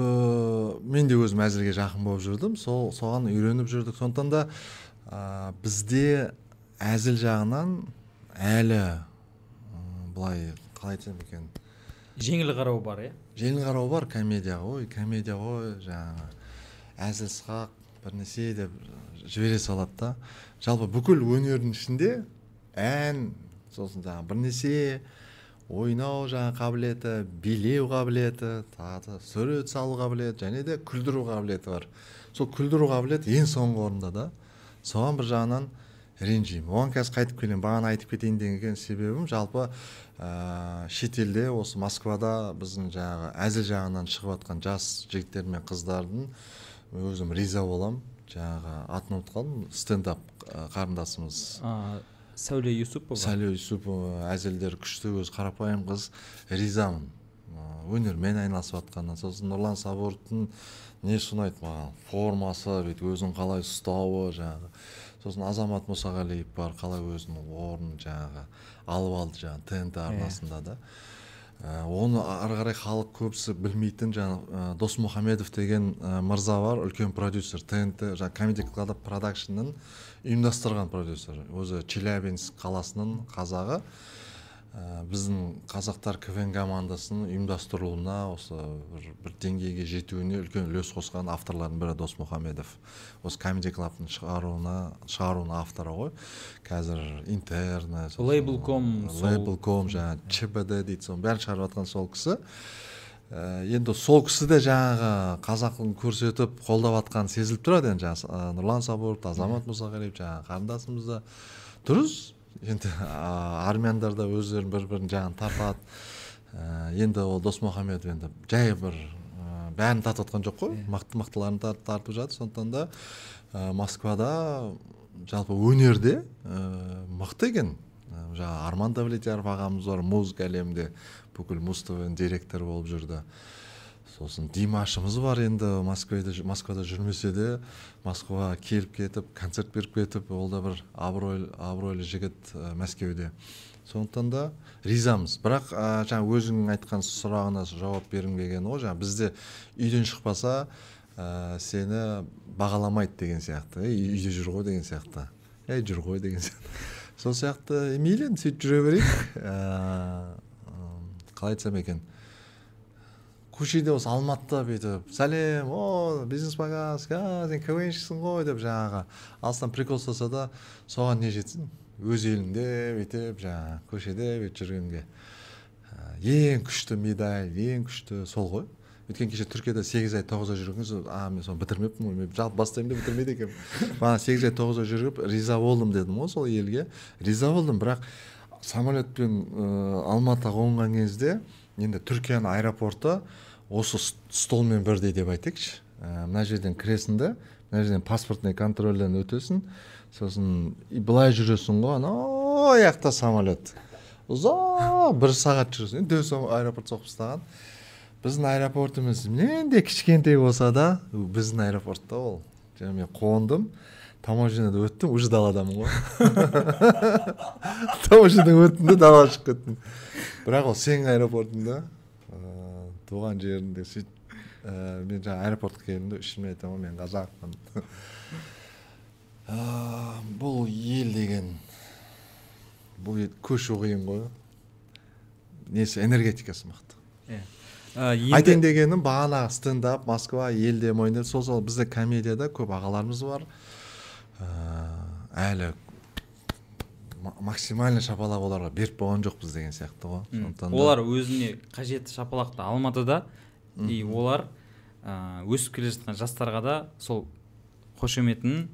мен де өзім әзілге жақын болып жүрдім сол соған үйреніп жүрдік. Сондықтан да ә, бізде әзіл жағынан әлі м, былай қалай айтсам екен? Жеңіл қарау бар иә? Жеңіл қарау бар комедияға ой комедия ғой жаңағы әзіл сықақ бір нәрсе деп жібере салады да. Жалпы бүкіл өнердің ішінде ән сосын жаңағы бір нәрсе ойнау жаңағы қабілеті билеу қабілеті тағы сурет салу қабілеті және де күлдіру қабілеті бар. Сол күлдіру қабілеті ең соңғы орында да соған бір жағынан ренжимін. Оған қазір қайтып келемін бағана айтып кетейін деген себебім жалпы ә, шетелде осы москвада біздің жаңағы әзіл жағынан шығып жатқан жас жігіттер мен қыздардың өзім риза боламын. Жаңағы атын ұмытып қалдым стендап қарындасымыз. Сәуле юсупова? Сәуле юсупова әзілдері күшті өзі қарапайым қыз ризамын. Өнермен айналысып жатқанына сосын нұрлан сабуровтың несі ұнайды маған? Формасы бүйтіп өзін қалай ұстауы жаңағы. Сосын азамат мұсағалиев бар қалай өзінің орнын жаңағы алып алды жаңағы тнт иә. арнасында да. Ә, оны ары қарай халық көбісі білмейтін жаңағы ә, досмұхамедов деген ә, мырза бар үлкен продюсер тнт жаңағы комеди клаб продакшнның ұйымдастырған продюсер. Өзі челябинск қаласының қазағы. Ә, біздің қазақтар квн командасының ұйымдастырылуына осы бір, бір деңгейге жетуіне үлкен үлес қосқан авторлардың бірі досмұхамедов осы комеди клабтың шығаруына шығаруының авторы ғой. Қазір интерны лейблком лейблком жаңағы чбд дейді соның бәрін шығарып жатқан сол кісі. Енді сол кісі де жаңағы қазақын көрсетіп қолдап жатқаны сезіліп тұрады енді жаңағы нұрлан сабуров азамат мұсағалиев жаңағы қарындасымыз да. Дұрыс. Енді армяндар да өздерін бір бірін жағын тартады. Ә, енді ол досмұхамедов енді жай бір ә, бәрін тартып жатқан жоқ қой. Мықты мықтыларын тартып жатыр. Сондықтан да ә, москвада жалпы өнерде ә, мықты екен. Жаңағы арман давлетьяров ағамыз бар музыка әлемінде. Бүкіл муз твның директоры болып жүрді. Сосын димашымыз бар енді москвада москвада жүрмесе де москваға келіп кетіп концерт беріп кетіп ол да бір абыройлы абыройлы жігіт ә, мәскеуде. Сондықтан да ризамыз. Бірақ ә, жаңа өзіңнің айтқан сұрағына жауап бергім келгені ғой жаңағы бізде үйден шықпаса ә, сені бағаламайды деген сияқты. Ей үйде жүр ғой деген сияқты. Ей жүр ғой деген сияқты. Сол сияқты мейлі енді сөйтіп жүре берейік. Ә, қалай айтсам екен? Көшеде осы алматыда бүйтіп сәлем о бизнес магаз сен квнщиксің ғой деп жаңағы алыстан прикол ұстаса да соған не жетсін? Өз еліңде бүйтіп жаңағы көшеде бүйтіп жүргенге. Ең күшті медаль ең күшті сол ғой. Өйткені кеше түркияда сегіз ай тоғыз ай жүрген соң а мен соны бітірмеппін ғой мен жалпы бастаймын деп бітірмейді екенмін. Бағана сегіз ай тоғыз ай жүріп риза болдым дедім ғой сол елге. Риза болдым бірақ самолетпен ә, алматыға қонған кезде енді түркияның аэропорты осы столмен бірдей деп айтайықшы. Ә, мына жерден кіресің да мына жерден паспортный контрольден өтесің. Сосын былай жүресің ғой анау жақта самолет. Ұзақ бір сағат жүресің. Енді аэропорт соғып тастаған. Біздің аэропортымыз нендей кішкентай болса да біздің аэропортта ол. Жаңа мен қондым таможняда өттім уже даладамын ғой. Таможнядан өттім да далаға шығып кеттім. Бірақ ол сенің аэропортыңда туған жерінде сөйтіп ә, мен жаңағы аэропортқа келдім ішімнен айтамын ғой мен қазақпын. Бұл ел деген бұл ел көшу қиын ғой. Несі? Энергетикасы мықты. Иә айтайын дегенім бағана стендап москва елде мойындап сол сол бізде комедияда көп ағаларымыз бар. Әлі максимально шапалақ оларға беріп болған жоқпыз деген сияқты ғой. Сондықтан олар өзіне қажетті шапалақты алматыда и олар ә, өсіп келе жатқан жастарға да сол қошеметін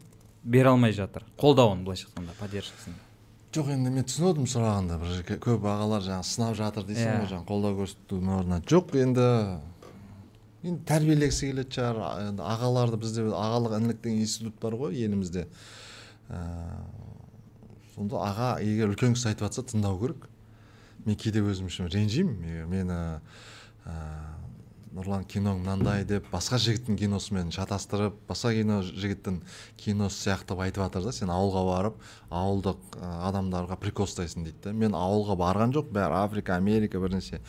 бере алмай жатыр. Қолдауын былайша айтқанда поддержкасын. Жоқ енді мен түсініп отырмын сұрағанды. Бір көп ағалар жаңағы сынап жатыр дейсің ғой иә. жаңағы қолдау көрсетудің орнына. Жоқ енді енді тәрбиелегісі келетін шығар. Енді ағаларды бізде ағалық інілік деген институт бар ғой елімізде. Сонда аға егер үлкен кісі айтып жатса тыңдау керек. Мен кейде өзім үшін ренжимін. Мені ә, нұрлан киноң мынандай деп басқа жігіттің киносымен шатастырып басқа кино жігіттің киносы сияқты айтып жатыр да. Сен ауылға барып ауылдық адамдарға прикол ұстайсың дейді да. Мен ауылға барған жоқ бәрі африка америка бір нәрсе.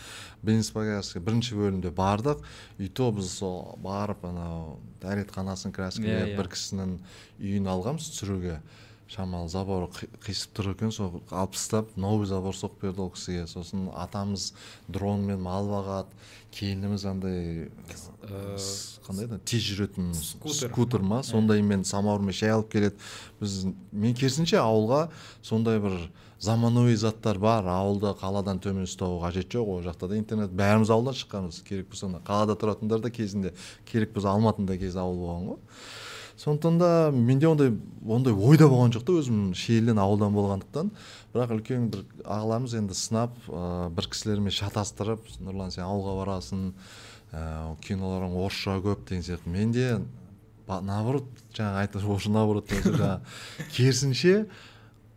Бірінші бөлімде бардық. И то біз сол барып анау дәретханасын краскілеп yeah, yeah. бір кісінің үйін алғанбыз түсіруге. Шамалы забор қисып тұр екен сол алып тастап новый забор соғып берді ол кісіге. Сосын атамыз дронмен мал бағады келініміз андай қандай еді? Тез жүретін скутер. ма? Сондаймен самаурмен шай алып келеді. Біз мен керісінше ауылға сондай бір заманауи заттар бар. Ауылды қаладан төмен ұстау қажет жоқ. Ол жақта да интернет. Бәріміз ауылдан шыққанбыз. Керек болса қалада тұратындар да кезінде. Керек болса алматының да кезі ауыл болған ғой. Сондықтан да менде ондай ондай ойда болған жоқ та өзім шиеліден ауылдан болғандықтан. Бірақ үлкен бір ағаларымыз енді сынап ә, бір кісілермен шатастырып нұрлан сен ауылға барасың ә, киноларың орысша көп деген сияқты. Менде наоборот жаңағы айтып ошо наоборот жаңағы керісінше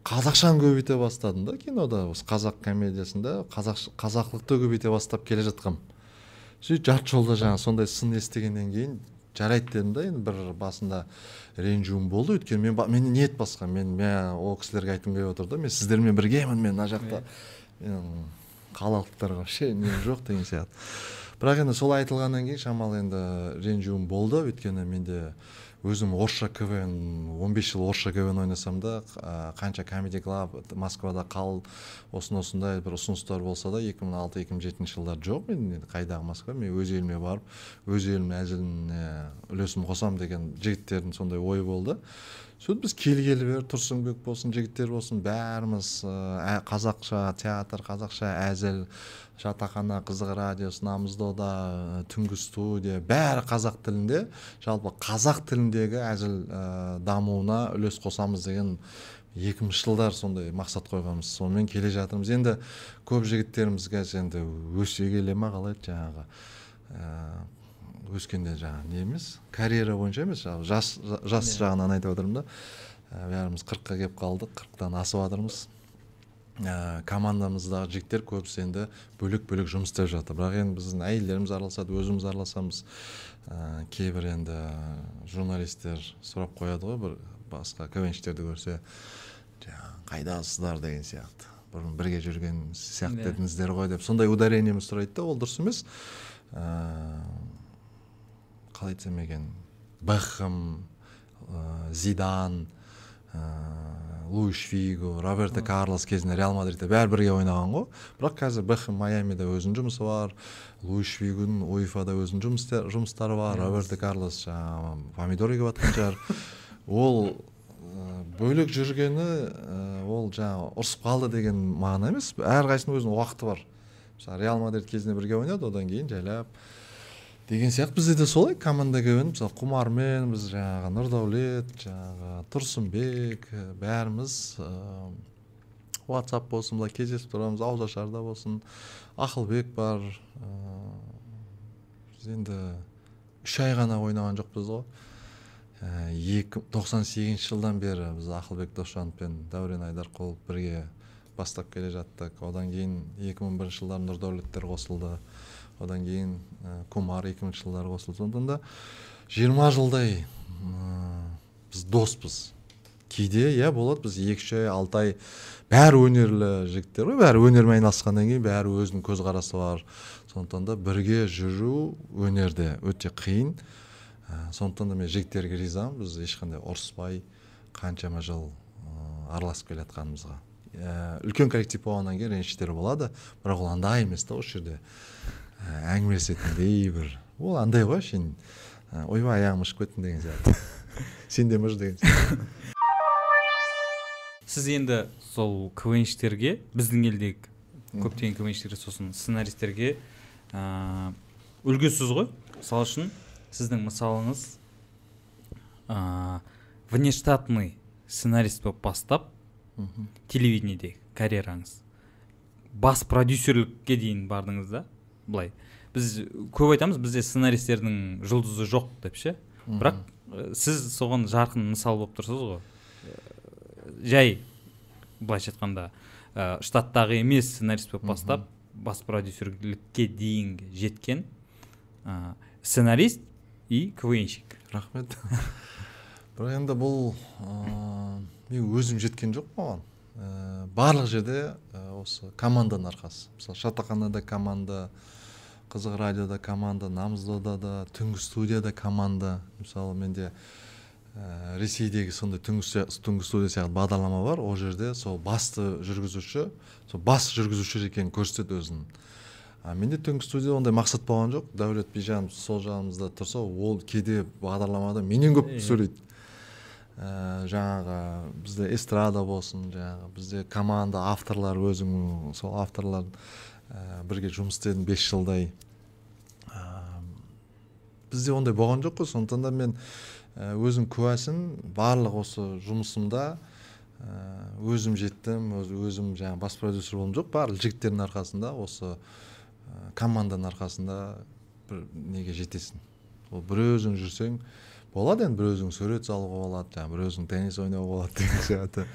қазақшаны көбейте бастадым да кинода. Осы қазақ комедиясында қазақ қазақылықты көбейте бастап келе жатқам. Сөйтіп жарты жолда жаңағы сондай сын естігеннен кейін жарайды дедім да енді бір басында ренжуім болды. Өйткені мен менің ниет басқа. Мен мен ол кісілерге айтқым келіп отыр да мен сіздермен біргемін мен мына жақта. Қалалықтарға вообще нем жоқ деген сияқты. Бірақ енді сол айтылғаннан кейін шамалы енді ренжуім болды. Өйткені менде өзім орысша квн он бес жыл орысша квн ойнасам да қанша комеди клаб москвада қал осындай осындай бір ұсыныстар болса да екі мың алты екі мың жетінші жылдары жоқ мен қайдағы москва мен өз еліме барып өз елімнің әзіліне үлесімді қосамын деген жігіттердің сондай ойы болды. Сөйтіп біз келгелі бері тұрсынбек болсын жігіттер болсын бәріміз ә, қазақша театр қазақша әзіл жатақхана қызық радиосы намыздода түнгі студия бәрі қазақ тілінде. Жалпы қазақ тіліндегі әзіл ә, дамуына үлес қосамыз деген екі мыңыншы жылдары сондай мақсат қойғанбыз. Сонымен келе жатырмыз. Енді көп жігіттеріміз қазір енді өсе келе ма қалай жаңағы ә, өскенде жаңағы не емес карьера бойынша емес жаңағы жас жас жағынан айтып отырмын да. Бәріміз қырыққа келіп қалдық қырықтан асып жатырмыз. Ә, командамыздағы жігіттер көбісі енді бөлек бөлек жұмыс істеп жатыр. Бірақ енді біздің әйелдеріміз араласады өзіміз араласамыз. Ә, кейбір енді журналистер сұрап қояды ғой бір басқа квнщиктерді көрсе жаңағы қайдасыздар деген сияқты. Бұрын бірге жүрген сияқты едіңіздер ғой деп сондай ударениемен сұрайды да ол дұрыс емес. Ә, қалай айтсам екен? Бекхэм зидан луиш фиго роберто карлос кезінде реал мадридте бәрі бірге ойнаған ғой. Бірақ қазір бекхэм майамида өзінің жұмысы бар луиш фигоның уефада өзінің жұмыстары бар роберто карлос жаңағы помидор егіп жатқан шығар. ол бөлек жүргені ол жаңағы ұрысып қалды деген мағына емес. Әрқайсысының өзінің уақыты бар. Мысалы реал мадрид кезінде бірге ойнады одан кейін жайлап деген сияқты. Бізде де солай команда квн мысалы құмармен біз жаңағы нұрдәулет жаңағы тұрсынбек бәріміз ыыы ватсап болсын былай кездесіп тұрамыз ауызашарда болсын ақылбек бар ыыы біз енді үш ай ғана ойнаған жоқпыз ғой. Екі тоқсан сегізінші жылдан бері біз ақылбек досжанов пен дәурен айдарқұлов бірге бастап келе жаттық. Одан кейін екі мың бірінші жылдары нұрдәулеттер қосылды. Одан кейін ә, кумар екі мыңыншы жылдары қосылды. Сондықтан да жиырма жылдай ә, біз доспыз. Кейде иә болады. Біз екі үш ай алты ай бәрі өнерлі жігіттер ғой. Бәрі өнермен айналысқаннан кейін бәрі өзінің көзқарасы бар. Сондықтан да бірге жүру өнерде өте қиын. Ә, сондықтан да мен жігіттерге ризамын. Біз ешқандай ұрыспай қаншама жыл ә, араласып келе жатқанымызға ә, үлкен коллектив болғаннан кейін ренжіштер болады. Бірақ ол андай емес та осы жерде әңгімелесетіндей бір ол андай ғой әшейін ойбай аяғым ұшып кеттім деген сияқты. Сен де мыж деген сіз енді сол квнщиктерге біздің елдегі көптеген квнщиктерге сосын сценаристерге ә, үлгісіз ғой мысалы үшін. Сіздің мысалыңыз ә, внештатный сценарист болып бастап телевидениеде карьераңыз. Бас продюсерлікке дейін бардыңыз да былай. Біз көп айтамыз бізде сценаристердің жұлдызы жоқ деп ше? Бірақ сіз соған жарқын мысал болып тұрсыз ғой. Жай былайша айтқанда ә, штаттағы емес сценарист болып бастап бас продюсерлікке дейін жеткен ә, сценарист и квнщик рахмет. Бірақ енді бұл мен өзім жеткен жоқ ә, барлық жерде осы команданың арқасы. Мысалы жатақханада команда қызық радиода команда намыздода да түнгі студияда команда. Мысалы менде ә, ресейдегі сондай түнгі студия сияқты бағдарлама бар. Ол жерде сол басты жүргізуші сол бас жүргізуші екенін көрсетеді өзін а менде түнгі студия ондай мақсат болған жоқ. Дәулет бижанов сол жағымызда тұрса ол кейде бағдарламада менен көп сөйлейді. Ә, жаңағы бізде эстрада болсын жаңағы бізде команда авторлар өзің сол авторлар ә, бірге жұмыс істедім бес жылдай. Ә, бізде ондай болған жоқ қой. Сондықтан да мен ә, өзім куәсін барлық осы жұмысымда ә, өзім жеттім өз, өзім жаңағы бас продюсер болдым жоқ. Барлық жігіттердің арқасында осы команданың арқасында бір неге жетесің? Ол бір өзің жүрсең болады енді біреудің сурет салуға болады жаңағы біреудің теннис ойнауға болады деген сияқты.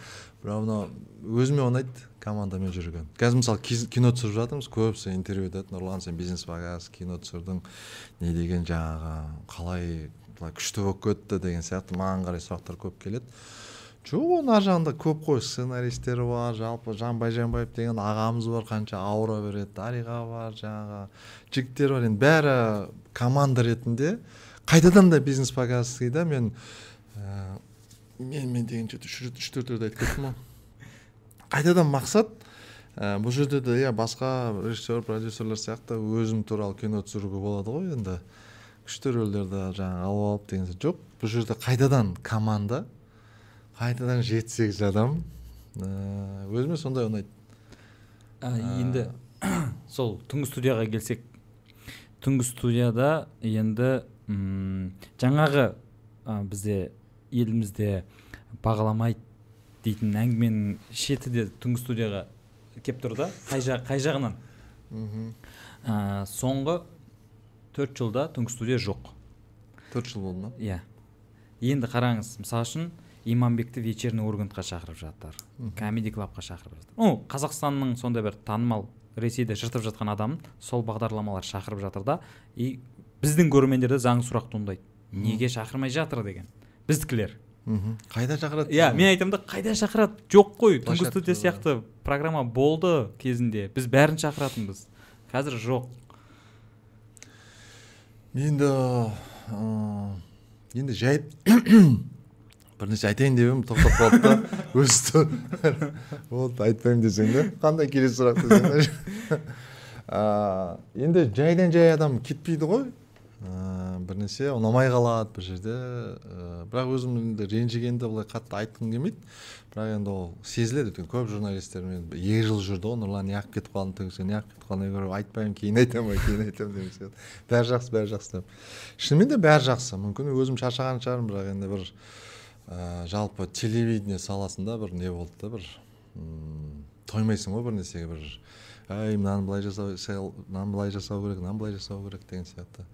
Бірақ мынау өзіме ұнайды командамен жүрген қазір мысалы кино түсіріп жатырмыз көбісі интервью айтады нұрлан сен бизнес показ кино түсірдің не деген жаңағы қалай былай күшті болып кетті деген сияқты маған қарай сұрақтар көп келеді. Жоқ оның ар жағында көп қой сценаристері бар жалпы жанбай жанбаев деген ағамыз бар қанша ауыра береді дариға бар жаңағы жігіттер бар. Енді бәрі команда ретінде қайтадан да бизнес показский да мен ә, мен мен деген үш төрт рет айтып кеттім ғой. Қайтадан мақсат ә, бұл жерде де иә басқа режиссер продюсерлер сияқты өзім туралы кино түсіруге болады ғой енді. Күшті рөлдерді жаңағы алып алып деген жоқ бұл жерде қайтадан команда қайтадан жеті сегіз адам өзіме сондай ұнайды. Енді сол түнгі студияға келсек. Түнгі студияда енді м жаңағы ә, бізде елімізде бағаламайды дейтін әңгіменің шеті де түнгі студияға кеп тұр да қай, жақ, қай жағынан? Ә, соңғы төрт жылда түнгі студия жоқ. Төрт жыл болды ма? Иә. Енді қараңыз мысалы үшін иманбекті вечерний ургантқа шақырып жатыр. Комеди клабқа шақырып жатыр. Ну қазақстанның сондай бір танымал ресейде жыртып жатқан адамын сол бағдарламалар шақырып жатыр да и біздің көрермендерде заңды сұрақ туындайды. Неге шақырмай жатыр деген. Біздікілер. Қайда шақырады? Иә мен айтамын да қайда шақырады? Жоқ қой түнгі студия сияқты программа болды кезінде. Біз бәрін шақыратынбыз. Қазір жоқ. Енді енді жай бірнәрсе айтайын деп едім тоқтап қалды да өзі болды айтпаймын десең да қандай келесі сұрақ десең енді жайдан жай адам кетпейді ғой. Ә, бірнәрсе ұнамай қалады бір жерде. Ә, бірақ өзім енді ренжігенді былай қатты айтқым келмейді. Бірақ енді ол сезіледі өйткені көп журналистермен екі жыл жүрді ғой нұрлан неғып кетіп қалдың төгсе неғып кетіп қалдың айтпаймын кейін айтамын кейін айтамын деген сияқты. Бәрі жақсы бәрі жақсы деп. Шынымен де бәрі жақсы. Мүмкін өзім шаршаған шығармын бірақ енді бір ә, жалпы телевидение саласында бір не болды да бір тоймайсың ғой бір нәрсеге бір әй мынаны былай жасау мынаны былай жасау керек мынаны былай жасау керек деген сияқты.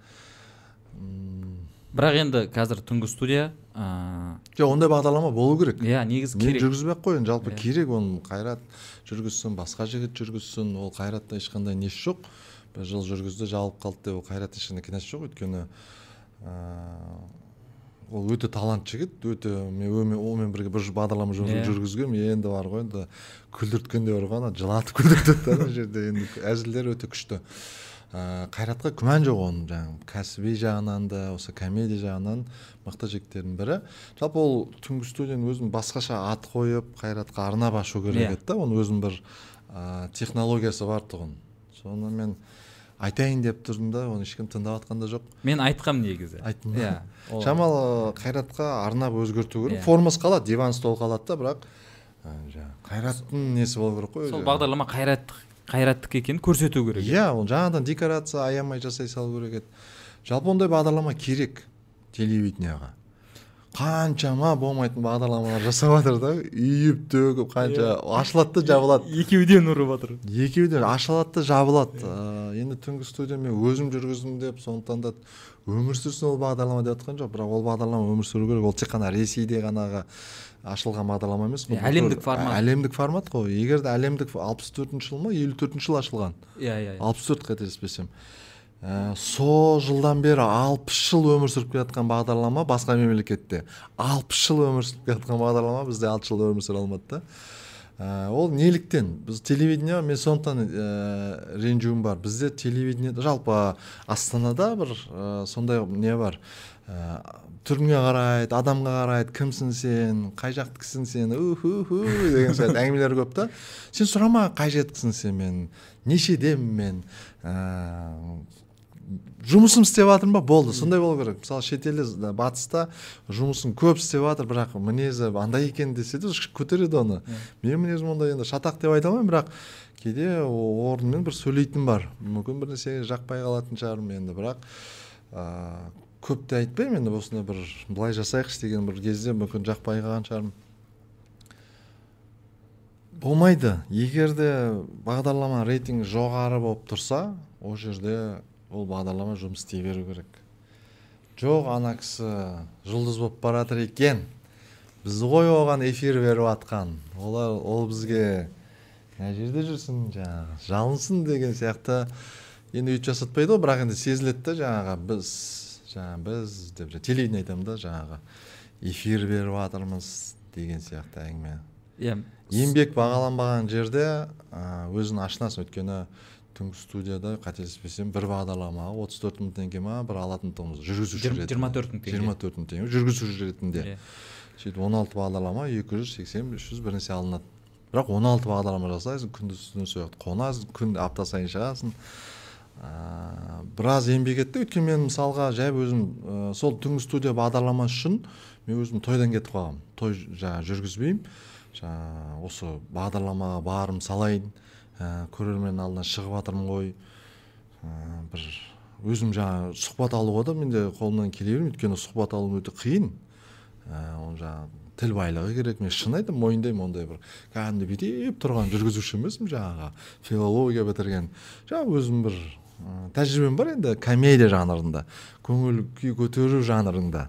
Бірақ енді қазір түнгі студия ыыы жоқ ондай бағдарлама болу керек. Иә негізі керек. мен жүргізбей ақ қояйын жалпы керек оны қайрат жүргізсін басқа жігіт жүргізсін ол қайратта ешқандай несі жоқ. Бір жыл жүргізді жабылып қалды деп ол қайратта ешқандай кінәсі жоқ. Өйткені ол өте талантты жігіт өте мен онымен бірге бір бағдарлама yeah. жүргізгенмін енді бар ғой енді күлдірткен де бар ғой ана жылатып күлдіртеді да ана жерде енді әзілдері өте күшті. Ә, қайратқа күмән жоқ оның жаңағы кәсіби жағынан да осы комедия жағынан мықты жігіттердің бірі. Жалпы ол түнгі студияның өзін басқаша ат қойып қайратқа арнап ашу керек еді да оның өзінің бір ә, технологиясы бар тұғын. Соны мен айтайын деп тұрдым да оны ешкім тыңдап жатқан да жоқ. Мен айтқам негізі. Айттың иә шамалы қайратқа арнап өзгерту керек. Формасы қалады диван стол қалады да бірақ жаңағы қайраттың несі болу керек қой? сол бағдарлама қайрат қайраттікі екенін көрсету керек. Иә ол жаңадан декорация аямай жасай салу керек еді. Жалпы ондай бағдарлама керек телевидениеға. Қаншама болмайтын бағдарламалар жасап жатыр да үйіп төгіп қанша ашылады да жабылады екеуден ұрып жатыр екеуден ашылады да жабылады енді түнгі студия мен өзім жүргіздім деп сондықтан да өмір сүрсін ол бағдарлама деп жатқан жоқ бірақ ол бағдарлама өмір сүру керек ол тек қана ресейде ғанағы ашылған бағдарлама емес қой әлемдік формат әлемдік формат қой егер де әлемдік алпыс төртінші жыл ма елу төртінші жылы ашылған иә иә алпыс төрт қателеспесем ә, сол жылдан бері алпыс жыл өмір сүріп келе жатқан бағдарлама басқа мемлекетте. Алпыс жыл өмір сүріп келе жатқан бағдарлама бізде алты жыл өмір сүре алмады да. Ә, ол неліктен? Біз телевидение мен сондықтан ә, ренжуім бар. Бізде телевидение жалпы астанада бір ә, сондай не бар? Ә, түріңе қарайды адамға қарайды кімсің сен қай жақтікісің сен уху деген сияқты әңгімелер көп та. Сен сұрама қай жақтікісің сен мен нешедемін мен? Жұмысым істеп жатырмын ба болды сондай болу керек. Мысалы шетелде батыста жұмысын көп істеп жатыр бірақ мінезі андай екен десе де көтереді оны. Менің мінезім ондай енді шатақ деп айта алмаймын бірақ кейде орнымен бір сөйлейтін бар. Мүмкін бір нәрсеге жақпай қалатын шығармын енді бірақ ыыы көп те айтпаймын енді осындай бір былай жасайықшы деген бір кезде мүмкін жақпай қалған шығармын. Болмайды. Егер де бағдарлама рейтингі жоғары болып тұрса ол жерде ол бағдарлама жұмыс істей беру керек. Жок ана кісі жұлдыз болып бара жатыр екен. Біз ғой оған эфир беріп жатқан олар ол бізге мына жерде жүрсін жаңағы жалынсын деген сияқты. Енді өйтіп жасатпайды ғой бірақ енді сезіледі да жаңағы біз жаңағы біз деп телевидение айтамын да жаңағы эфир беріп жатырмыз деген сияқты әңгіме. Иә еңбек бағаланбаған жерде өзің ашынасың өйткені түнгі студияда қателеспесем бір бағдарламаға отыз төрт мың теңге ма бір алатын тұғымыз жүргізуші ретінде. жиырма төрт мың теңге. жиырма төрт мың теңге жүргізуші ретінде. Иә. Сөйтіп он алты бағдарлама екі жүз сексен үш жүз бір нәрсе алынады. Бірақ он алты бағдарлама жасайсың күндіз түні сол жақта қонасың күн апта сайын шығасың. Ә, біраз еңбек етті. Өйткені мен мысалға жай өзім ә, сол түнгі студия бағдарламасы үшін мен өзім тойдан кетіп қалғанмын. Той жаңағы жүргізбеймін. Жаңағы осы бағдарламаға барым салайын. Ә, көрермен алдына шығып жатырмын ғой. Ә, бір өзім жаңағы сұхбат алуға да менде қолымнан келе бермейді. Өйткені сұхбат алу өте қиын. Ә, ол жаңағы тіл байлығы керек. Мен шын айтамын мойындаймын ондай бір кәдімгідей бүйтіп тұрған жүргізуші емеспін жаңағы. Филология бітірген. Жаңағы өзім бір ә, тәжірибем бар енді комедия жанрында көңіл күй көтеру жанрында.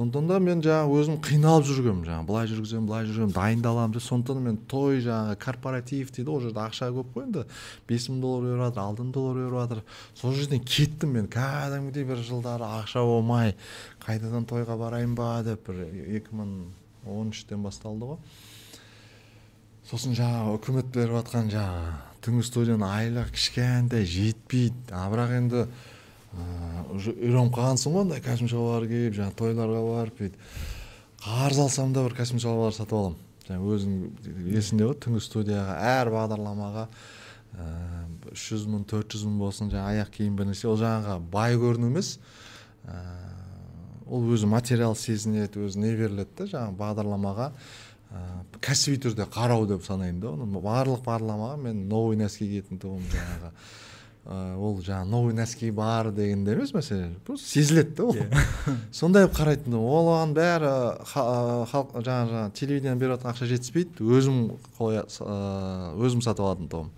Сондықтан да мен жаңағы өзім қиналып жүргенмін жаңағы. Былай жүргіземін былай жүргенмін дайындаламын деп. Сондықтан мен той жаңағы корпоратив дейді ол жерде ақша көп қой енді. Бес мың доллар беріп жатыр алты мың доллар беріп жатыр сол жерден кеттім мен. Кәдімгідей бір жылдары ақша болмай қайтадан тойға барайын ба деп бір екі мың он үштен басталды ғой. Сосын жаңағы үкімет беріп жатқан жаңағы түнгі студияның айлығы кішкентай жетпейді. А бірақ енді уже үйреніп қалғансың ғой андай костюм шалбар киіп жаңағы тойларға барып бүйтіп. Қарыз алсам да бір костюм шалбар сатып аламын. Жаңағы өзің есіңде ғой түнгі студияға әр бағдарламаға үш жүз мың төрт жүз мың болсын жаңағы аяқ киім бір нәрсе. Ол жаңағы бай көріну емес. Ол өзі материал сезінеді өзі не беріледі да жаңағы бағдарламаға. Кәсіби түрде қарау деп санаймын да оны. Барлық бағдарламаға мен новый носки киетін тұғым жаңағы. Ол жаңағы новый носки бар дегенде емес мәселе. Просто сезіледі да ол. сондай қылып қарайтын ол. Оған бәрі халық жаңағы телевидениеден беріп жатқан ақша жетіспейді. Өзім қоя өзім сатып алатын тұғым.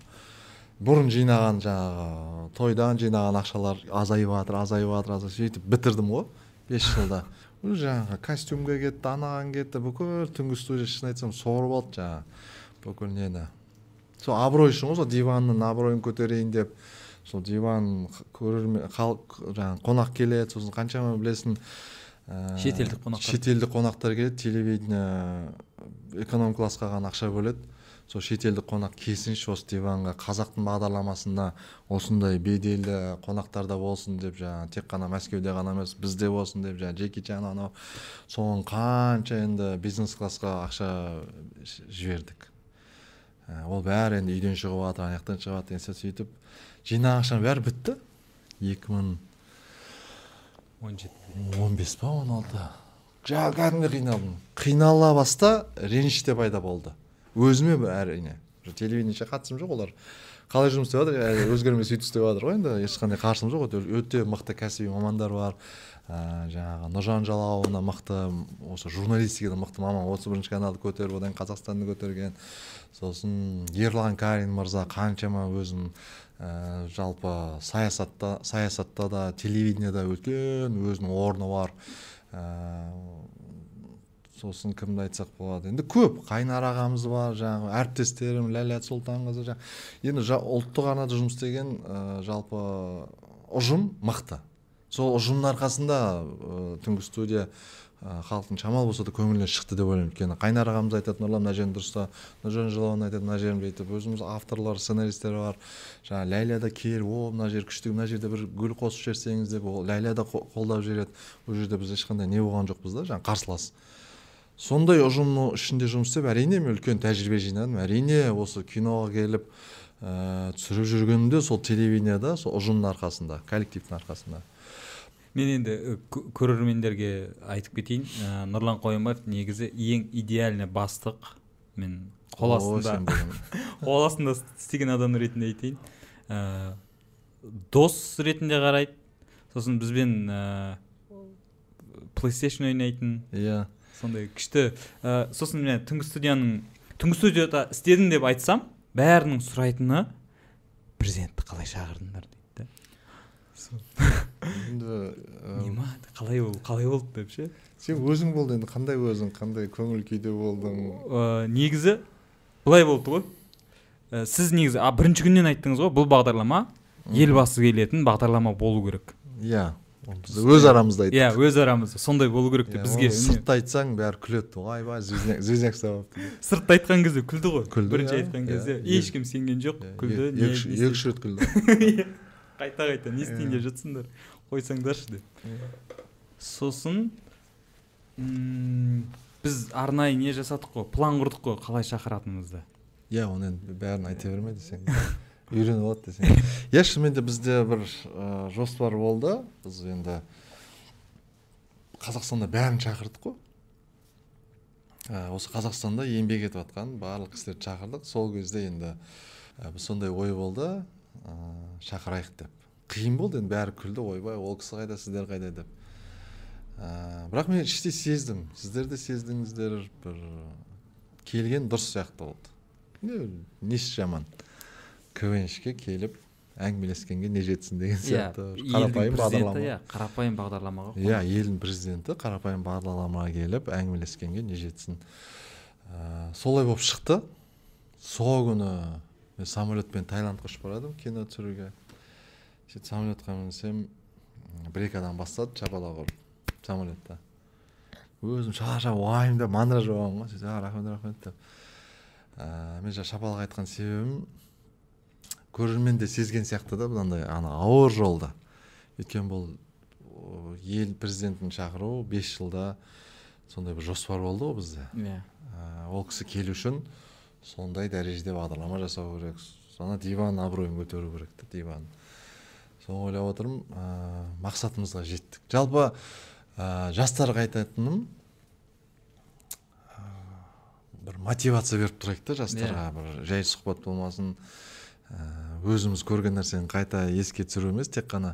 Бұрын жинаған жаңағы тойдан жинаған ақшалар азайып жатыр азайып жатыр азайып сөйтіп бітірдім ғой бес жылда. Уже жаңағы костюмге кетті анаған кетті бүкіл түнгі студия шын айтсам сорып алды жаңағы. Бүкіл нені. Сол абырой үшін ғой сол диванның абыройын көтерейін деп. Сол диван көрермен халық жаңағы қонақ келеді сосын қаншама білесің ә, шетелдік қонақтар. шетелдік қонақтар келеді телевидение эконом классқа ғана ақша бөледі. Сол шетелдік қонақ келсінші осы диванға қазақтың бағдарламасында осындай беделді қонақтар да болсын деп жаңағы тек қана мәскеуде ғана емес бізде болсын деп жаңағы джеки чан анау соған қанша енді бизнес классқа ақша жібердік. Ә, ол бәрі енді үйден шығып жатыр ана жақтан шығып жатыр сөйтіп жинаған ақшаның бәрі бітті. Екі мың он жеті он бес па он алты. Жаңағы кәдімгідей қиналдым. Қинала баста реніш те пайда болды. Өзіме әрине телевидениеге қатысым жоқ олар. Қалай жұмыс істеп жатыр? Өзгермей сөйтіп істеп жатыр ғой енді. Ешқандай қарсым жоқ өте мықты кәсіби мамандар бар. Ә, жаңағы нұржан жалауовна мықты осы журналистикада мықты маман. отыз бірінші каналды көтеріп одан қазақстанды көтерген. Сосын ерлан карин мырза қаншама өзім ә, жалпы саясатта саясатта да телевидениеда үлкен өзінің орны бар. Ә, сосын кімді айтсақ болады? енді көп. Қайнар ағамыз бар жаңағы әріптестерім ләлят сұлтанқызы енді жа, ұлттық арнада жұмыс істеген ә, жалпы ұжым мықты. Сол ұжымның арқасында ә, түнгі студия халықтың шамалы болса да көңілінен шықты деп ойлаймын. өйткені қайнар ағамыз айтады нұрлан мына жерін дұрыста нұржан жылауын айтады мына жерін бүйтіп өзіміз авторлар сценаристер бар. Жаңағы ләйля да келіп о мына жер күшті мына жерде бір гүл қосып жіберсеңіз деп ол ләйля да қолдап жібереді ол жерде біз ешқандай не болған жоқпыз да жаңағы қарсылас. Сондай ұжымның ішінде жұмыс істеп әрине мен үлкен тәжірибе жинадым. Әрине осы киноға келіп ә, түсіріп жүргенімде сол телевидениеда сол ұжымның арқасында коллективтің арқасында. Мен енді көрермендерге айтып кетейін. Ә, нұрлан қоянбаев негізі ең идеальный бастық мен қол астында. қол астында істеген адам ретінде айтайын. Ә, дос ретінде қарайды. Сосын бізбен ә, плейстейшн ойнайтын. Иә. Сондай күшті. Ә, сосын мен түнгі студияның түнгі студияда істедім деп айтсам бәрінің сұрайтыны президентті қалай шақырдыңдар дейді енді қалай бол қалай болды деп ше? Сен өзің болды енді қандай өзің қандай көңіл күйде болдың? Ә, негізі былай болды ғой. Ә, сіз негізі а, бірінші күннен айттыңыз ғой бұл бағдарлама елбасы келетін бағдарлама болу керек. Иә. ол біз өз арамызда айттық. Иә өз арамызда. Сондай болу керек деп Иә, бізге. сыртта айтсаң бәрі күледі. Ойбай звезняк ұстап сыртта айтқан кезде күлді ғой. Күлді, бірінші иә, айтқан иә, кезде иә. ешкім сенген жоқ Иә, күлді екі үш- рет күлді. Қайта қайта не істейін деп жатсыңдар қойсаңдаршы деп. Сосын біз арнайы не жасадық қой план құрдық қой қалай шақыратынымызды. Иә оны енді бәрін айта берме десең үйреніп алады десең. Иә шынымен де бізде бір ә, жоспар болды. Біз енді қазақстанда бәрін шақырдық қой. Ә, осы қазақстанда еңбек етіп жатқан барлық кісілерді шақырдық. Сол кезде енді ә, біз сондай ой болды. Ә, шақырайық деп. Қиын болды енді бәрі күлді. Ойбай ол кісі қайда сіздер қайда деп. Ә, бірақ мен іштей сездім. Сіздер де сездіңіздер. Бір келген дұрыс сияқты болды. Не несі жаман. Квншке келіп әңгімелескенге не жетсін деген сияқты бір қарапайым бағдарлама иә қарапайым бағдарламаға иә елдің президенті қарапайым бағдарламаға келіп әңгімелескенге не жетсін ә, солай болып шықты сол күні мен самолетпен таиландқа ұшып бара кино түсіруге сөйтіп самолетқа мінсем бір екі адам бастады шапалақ ұрып самолетта өзім шаршап уайымдап мандраж болғанмын ғой сөйтіп рахмет рахмет деп ә, мен жаңағы шапалақ айтқан себебім көрермен де сезген сияқты да мынандай ана ауыр жолда. Өйткені бұл ел президентін шақыру бес жылда сондай бір жоспар болды ғой бізде. Иә. Ә, ол кісі келу үшін сондай дәрежеде бағдарлама жасау керек ана диван абыройын көтеру керек та диван. Соны ойлап отырмын ә, мақсатымызға жеттік. Жалпы ә, жастарға айтатыным ә, бір мотивация беріп тұрайық та жастарға бір жай сұхбат болмасын өзіміз көрген нәрсені қайта еске түсіру емес тек қана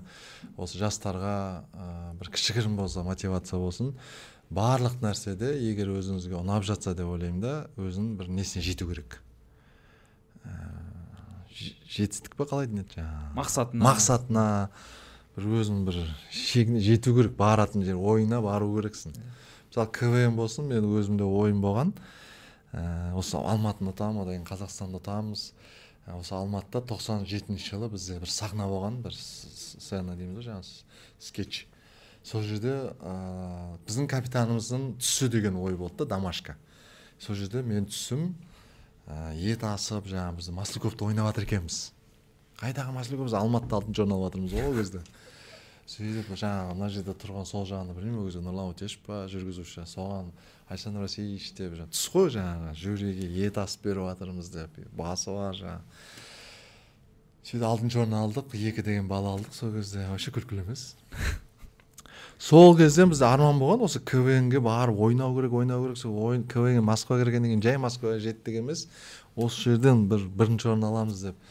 осы жастарға ә, бір кішігірім болса мотивация болсын. Барлық нәрседе егер өзіңізге ұнап жатса деп ойлаймын да өзінің бір несіне жету керек. Ә, жетістік па қалай denеді жаңағы мақсатына. мақсатына бір өзің бір шегіне жету керек баратын жер ойына бару керексің. Мысалы квн болсын мен өзімде ойым болған. Ә, осы алматыны ұтамын одан кейін қазақстанды ұтамыз. Осы алматыда тоқсан жетінші жылы бізде бір сахна болған бір сцена дейміз ғой жаңағы скетч. Сол жерде ә, біздің капитанымыздың түсі деген ой болды да домашка сол жерде мен түсім ә, ет асып жаңағы біз маслюковты ойнап жатыр екенбіз. Қайдағы маслюков біз алматыда алтыншы орын алып жатырмыз ғой ол кезде. Сөйтіп жаңағы мына жерде тұрған сол жағында білмеймін ол кезде нұрлан өтешев па жүргізуші. Соған александр васильевич деп жаңағы түс қой жаңағы жюриге ет асып беріп жатырмыз деп басы бар жаңағы. Сөйтіп алтыншы орын алдық екі деген балл алдық сол кезде. Вообще күлкілі емес. Сол кезде бізде арман болған осы квнге барып ойнау керек ойнау керек. Сол ойын квнге москваға кіргеннен кейін жай москваға жеттік емес. Осы жерден бір бірінші орын аламыз деп.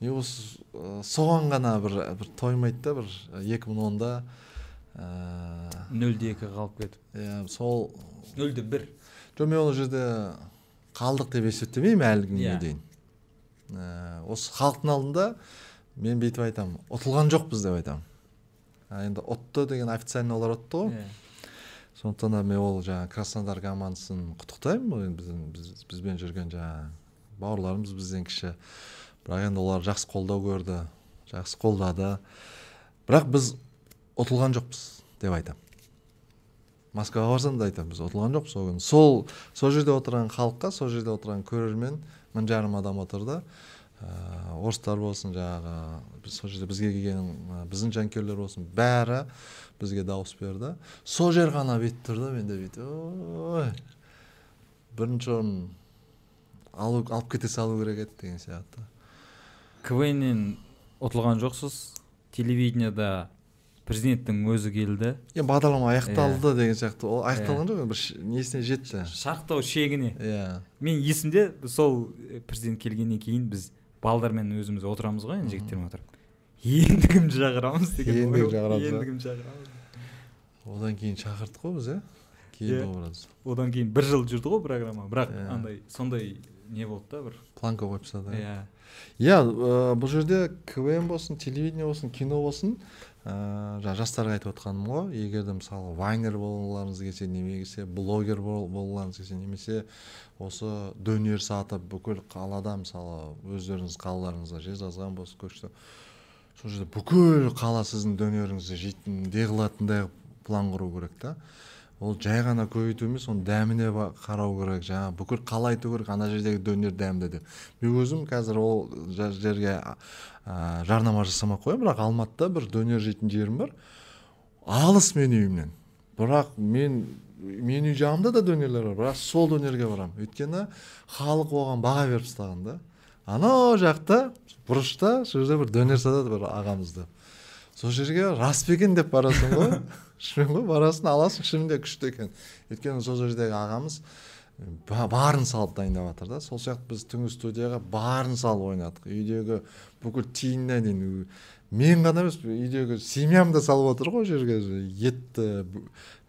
И осы ә, соған ғана бір бір тоймайды да бір екі мың онда ә, нөлде екі қалып кетіп. иә сол нөлде бір. Жоқ мен ол жерде қалдық деп есептемеймін әлі күнге Иә. дейін. Ә, осы халықтың алдында мен бүйтіп айтамын ұтылған жоқпыз деп айтамын. Енді ұтты деген официально олар ұтты ғой. Иә. сондықтан да мен ол жаңағы краснодар командасын құттықтаймын. Біздің біз, бізбен жүрген жаңағы бауырларымыз бізден кіші. Бірақ енді олар жақсы қолдау көрді жақсы қолдады. Бірақ біз ұтылған жоқпыз деп айтамын. Москваға барсам да айтамын біз ұтылған жоқпыз ол күні сол сол жерде отырған халыққа сол жерде отырған көрермен мың жарым адам отырды ә, орыстар болсын жаңағы сол жерде бізге келген ә, біздің жанкүйерлер болсын бәрі бізге дауыс берді. Сол жер ғана бүйтіп тұр да менде бүйтіп ой бірінші орын алу алып кете салу керек еді деген сияқты. Квннен ұтылған жоқсыз телевидениеда президенттің өзі келді. Енді бағдарлама аяқталды Иә. деген сияқты. Ол аяқталған жоқ бір несіне жетті? Шарықтау шегіне. Иә мен есімде сол президент келгеннен кейін біз балдармен өзіміз отырамыз ғой енді жігіттермен отырып. Енді кімді шақырамыз деген Енді ой. кімді шақырамыз, шақырамыз одан кейін шақырдық қой біз иә Иә. кейін одан кейін бір жыл жүрді ғой программа. Бірақ Иә. андай сондай не болды да бір. Планка қойып тастады иә иә бұл жерде квн болсын телевидение болсын кино болсын ә, жаңа жастарға айтып отқаным ғой егер де мысалы вайнер болғыларыңыз келсе немесе блогер бол- болғыларыңыз келсе немесе осы дөнер сатып бүкіл қалада мысалы өздеріңіз қалаларыңызға жезқазған болсын көкшетау сол жерде бүкіл қала сіздің дөнеріңізді жейтіндей қылатындай план құру керек та. Ол жай ғана көбейту емес оның дәміне қарау керек жаңағы бүкіл қала айту керек ана жердегі дөнер дәмді деп. Мен өзім қазір ол жерге ә, жарнама жасамай ақ бірақ алматыда бір дөнер жейтін жерім бар. Алыс менің үйімнен. Бірақ мен менің үй жағымда да дөнерлер бар бірақ сол дөнерге барамын. Өйткені халық оған баға беріп тастаған да анау жақта бұрышта сол жерде бір дөнер сатады бір ағамызды сол жерге рас деп барасың ғой. ғой барасың аласың шынымен де күшті екен. Өйткені сол жердегі ағамыз ба- барын салып дайындап жатыр да. Сол сияқты біз түнгі студияға барын салып ойнадық. Үйдегі бүкіл тиынына дейін мен ғана емес үйдегі семьям да салып отыр ғой жерге. Етті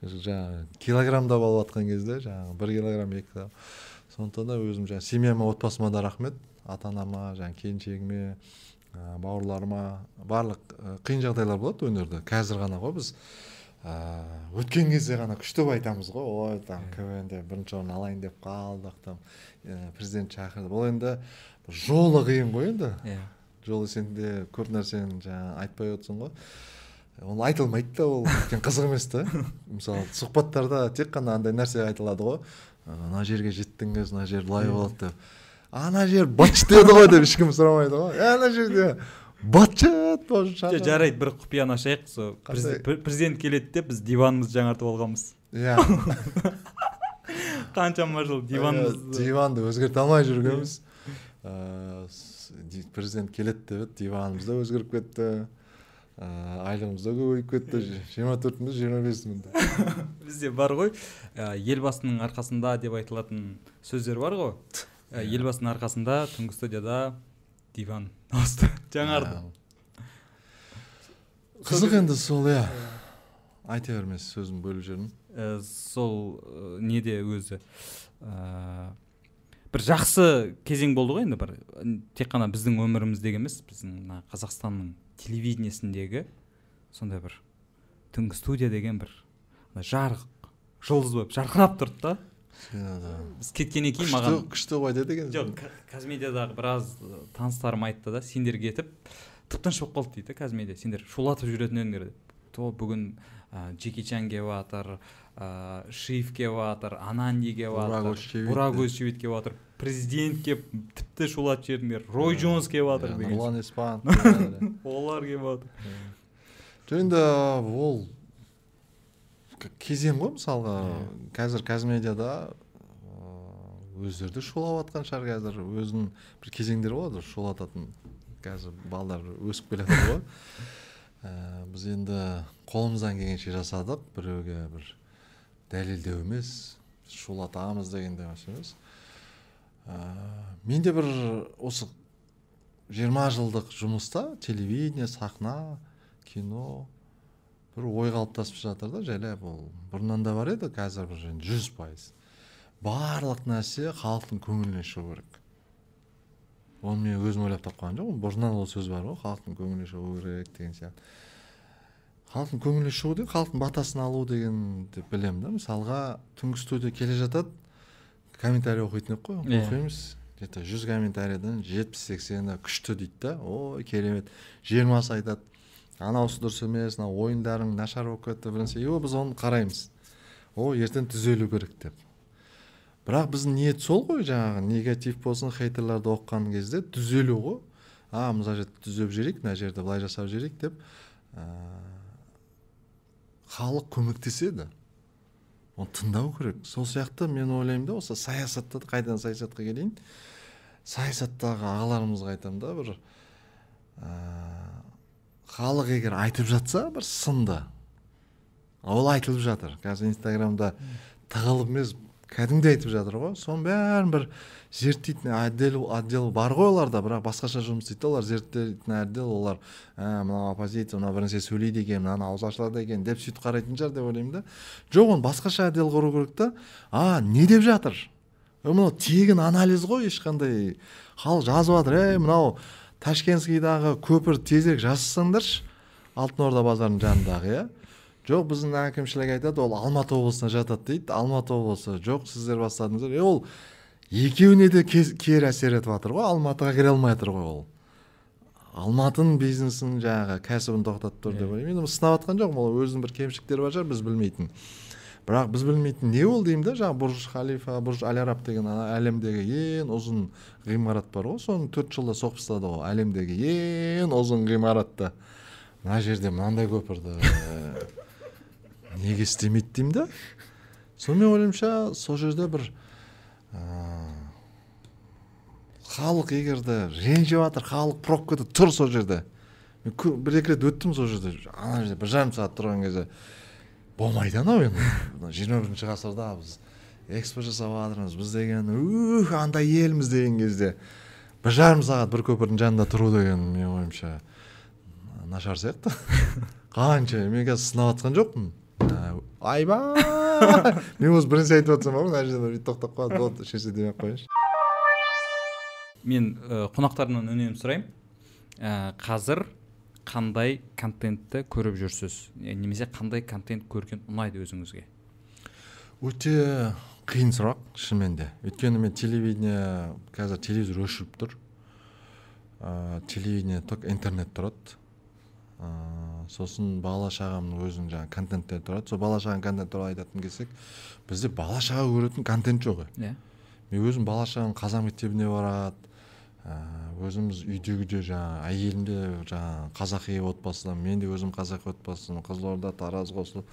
жаңағы килограммдап алып жатқан кезде жаңағы бір килограмм екі килограмм. Сондықтан да өзім жаңағы семьяма отбасыма да рахмет. Ата анама жаңағы келіншегіме бауырларыма барлық қиын жағдайлар болады өнерде қазір ғана ғой біз. Өткен кезде ғана күшті айтамыз ғой. Ой там квнде бірінші орын алайын деп қалдық там ә, президент шақырды бұл енді жолы қиын ғой енді. Иә. Жолы сен де көп нәрсені жаңағы айтпай отырсың ғой. Ол айтылмайды да ол. Өйткені қызық емес та. Мысалы сұхбаттарда тек қана андай нәрсе айтылады ғой. Ана жерге жеттіңіз мына жер былай болады деп. Ана жер быт! деді ғой деп ешкім сұрамайды ғой. «Ә, ана жерде? Быт Жа- жарайды бір құпияны ашайық. Сол президент келеді деп біз диванымызды жаңартып алғанбыз. Иә. Қаншама жыл диванымызды диванды өзгерте алмай жүргенбіз. Ә, президент келеді деп еді диванымыз да өзгеріп кетті. Ә, айлығымыз да көбейіп кетті. Жиырма төрт мың жиырма бес мың бізде бар ғой. Ә, елбасының арқасында деп айтылатын сөздер бар ғой. Елбасының арқасында түнгі студияда диван. Ауысты жаңарды. Қызық енді сол иә. Айта бермес сөзін бөліп жүрмін. Ә, сол ә, неде өзі? Ә, бір жақсы кезең болды ғой енді бір тек қана біздің өміріміздегі емес біздің мына қазақстанның телевидениесіндегі сондай бір түнгі студия деген бір жарық жұлдыз болып жарқырап тұрды да. Біз кеткеннен кейін маған күшті ғой деді екен. Жоқ казмедиадағы біраз таныстарым айтты да сендер кетіп тып тыныш болып қалды дейді казмедиа сендер шулатып жүретін едіңдер деп. То бүгін ә, джеки чан келіп жатыр ә, шиф келіп жатыр ананди келіп жатыр Өзчевит бурак деп. өзчевит келіп жатыр президент келіп тіпті шулатып жібердіңдер рой джонс келіп жатыр Иә, деген нұрлан еспанов олар келіп жатыр жоқ енді ол кезең ғой мысалға. Қазір казмедиада ыыы, өздері де шулап жатқан шығар қазір. Өзінің бір кезеңдері болады шулататын. Қазір балдар өсіп келе жатыр ғой. Ә, біз енді қолымыздан келгенше жасадық. Біреуге бір дәлелдеу емес шулатамыз дегендей нәрсе емес. Ә, менде бір осы жиырма жылдық жұмыста телевидение сахна кино бір ой қалыптасып жатыр да жайлап ол бұрыннан да бар еді қазір бір енді жүз пайыз. Барлық нәрсе халықтың көңілінен шығу керек. Оны мен өзім ойлап тапқан жоқпын бұрыннан ол сөз бар ғой халықтың көңілінен шығу керек деген сияқты. Халықтың көңілінен шығу деген халықтың батасын алу деген деп білемін да. Мысалға түнгі студия келе жатады комментарий оқитын едік қой Иә. оқимыз. Где то жүз комментарийден жетпіс сексені күшті дейді да. Ой керемет. Жиырмасы айтады. Анауысы дұрыс емес мынау ойындарың нашар болып кетті бір нәрсе и біз оны қараймыз. О ертең түзелу керек деп. Бірақ біздің ниет сол ғой жаңағы. Негатив болсын хейтерларды оқыған кезде түзелу ғой. А мына жерді түзеп жіберейік мына жерді былай жасап жіберейік деп ә, халық көмектеседі. Оны тыңдау керек. Сол сияқты мен ойлаймын да осы саясатта да қайдан саясатқа келейін? Саясаттағы ағаларымызға айтамын да бір ә, халық егер айтып жатса бір сынды. Ол айтылып жатыр. Қазір инстаграмда тығылып емес кәдімгідей айтып жатыр ғой. Соның бәрін бір зерттейтін отдел отдел бар ғой оларда. Бірақ басқаша жұмыс істейді олар зерттейтін отдел олар ә, мынау оппозиция мынау бір нәрсе сөйлейді екен мынаны аузы ашылады екен деп сөйтіп қарайтын шығар деп ойлаймын да. Жоқ оны басқаша отдел құру керек та. А не деп жатыр? Мынау тегін анализ ғой ешқандай. Халық жазып жатыр ей мынау ташкентскийдағы көпір тезірек жасасаңдаршы алтын орда базарының жанындағы иә жоқ біздің әкімшілік айтады ол алматы облысына жатады дейді алматы облысы жоқ сіздер бастадыңыздар е ол екеуіне де кері әсер етіп жатыр ғой алматыға кіре алмай жатыр ғой ол алматының бизнесін жаңағы кәсібін тоқтатып тұр деп ойлаймын енді сынап жатқан жоқпын ол өзінің бір кемшіліктері бар шығар біз білмейтін бірақ біз білмейтін не ол деймін да жаңағы бурж халифа бурж әл араб деген әлемдегі ең ұзын ғимарат бар ғой. Соны төрт жылда соғып тастады ғой. Әлемдегі ең ұзын ғимаратты. Мына жерде мынандай көпірді неге істемейді деймін да сонымен ойымша сол жерде бір халық егерде ренжіп жатыр халық пробкада тұр сол жерде. Мен бір екі рет өттім сол жерде. Ана жерде бір жарым сағат тұрған кезде болмайды анау енді. Жиырма бірінші ғасырда біз экспо жасап жатырмыз. Біз деген ух андай елміз деген кезде бір жарым сағат бір көпірдің жанында тұру деген менің ойымша нашар сияқты. Қанша мен қазір сынап жатқан жоқпын. Айбай! Мен осы бірінші айтып жатсам мына жерде бүйтіп тоқтап қалады. Болды ешнәрсе демей ақ қояйыншы. Мен ә, қонақтарымнан үнемі сұраймын. Ә, қазір қандай контентті көріп жүрсіз? Немесе қандай контент көрген ұнайды өзіңізге? Өте қиын сұрақ шынымен де. Өйткені мен телевидение қазір телевизор өшіріп тұр. Ә, телевидение только интернет тұрады. Ә, сосын бала шағамның өзінің жаңағы контенттері тұрады. Сол бала шағаның контент туралы айтатын келсек бізде бала шаға көретін контент жоқ иә. Мен өзім бала шағам қазақ мектебіне барады Ә, өзіміз үйдегі де жаңағы әйелім де жаңағы қазақи отбасыдан мен де өзім қазақи отбасымын қызылорда тараз қосылып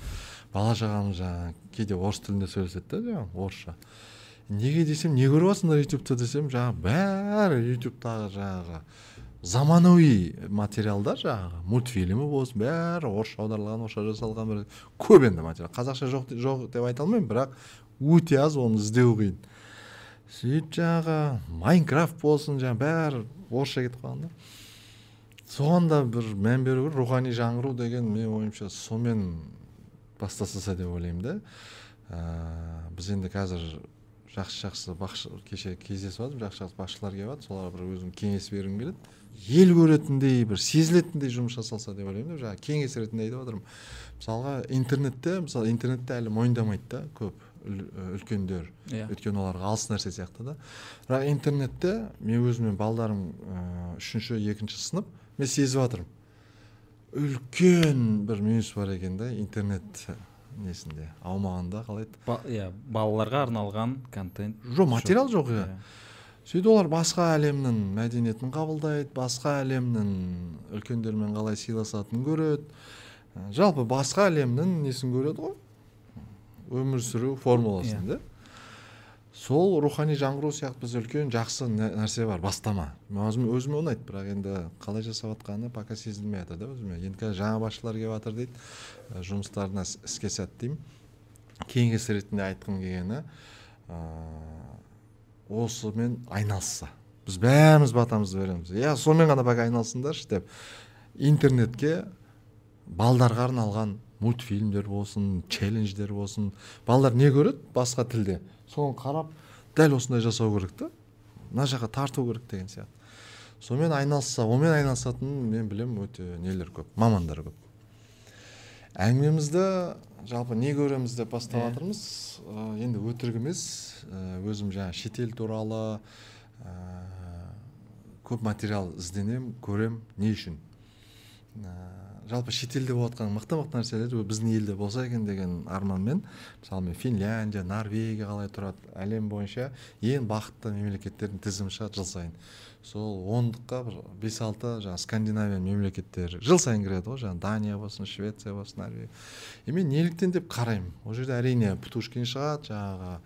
бала шағамыз жаңағы кейде орыс тілінде сөйлеседі да жаңағы орысша. Неге десем не көріп жатсыңдар ютубта десем жаңағы бәрі ютубтағы жаңағы заманауи материалдар жаңағы мультфильмі болсын бәрі орысша аударылған орысша жасалған бір көп енді материал. Қазақша жоқ, жоқ деп айта алмаймын бірақ өте аз оны іздеу қиын. Сөйтіп жаңағы майнкрафт болсын жаңағы бәрі орысша кетіп қалған да. Соған да бір мән беру керек. Рухани жаңғыру деген менің ойымша сонымен бастаса деп ойлаймын да. Ә, біз енді қазір жақсы жақсы бақшы кеше кездесіп жатырмын жақсы жақсы басшылар келіп жатыр. Соларға бір өзім кеңес бергім келеді. Ел көретіндей бір сезілетіндей жұмыс жасалса деп ойлаймын да. Жаңағы кеңес ретінде айтып жатырмын мысалға интернетте мысалы интернетте әлі мойындамайды да көп. Үлкендер иә. өйткені оларға алыс нәрсе сияқты да. Бірақ интернетте мен өзіммен балдарым үшінші екінші сынып мен сезіп жатырмын. Үлкен бір минус бар екен да интернет несінде аумағында қалай иә балаларға арналған контент. Жоқ материал жоқ иә, иә. сөйтіп олар басқа әлемнің мәдениетін қабылдайды басқа әлемнің үлкендермен қалай сыйласатынын көреді. Жалпы басқа әлемнің несін көреді ғой? Өмір сүру формуласын иә. да? Сол рухани жаңғыру сияқты бізде үлкен жақсы нәрсе бар бастама. Өзіме, өзіме ұнайды бірақ енді қалай жасап жатқаны пока сезілмей жатыр да өзіме. Енді қазір жаңа басшылар келіп жатыр дейді жұмыстарына іске сәт деймін. Кеңес ретінде айтқым келгені ыыы осымен айналысса. Біз бәріміз батамызды береміз. Иә сонымен ғана пока айналысыңдаршы деп интернетке балдарға арналған мультфильмдер болсын челлендждер болсын. Балалар не көреді? Басқа тілде. Соны қарап дәл осындай жасау керек та. Мына жаққа тарту керек деген сияқты. Сонымен айналысса онымен айналысатын мен білемін өте нелер көп мамандар көп. Әңгімемізді жалпы не көреміз деп бастап иә. жатырмыз. Ә, енді өтірік емес ә, өзім жаңа шетел туралы ә, көп материал ізденемін көремін не үшін? Жалпы шетелде болып жатқан мықты мықты нәрселер біздің елде болса екен деген арманмен мысалы мен финляндия норвегия қалай тұрады әлем бойынша ең бақытты мемлекеттердің тізімі шығады жыл сайын. Сол ондыққа бір бес алты жаңағы скандинавия мемлекеттері жыл сайын кіреді ғой жаңағы дания болсын швеция болсын норвегия. И мен неліктен деп қараймын. Ол жерде әрине птушкин шығады жаңағы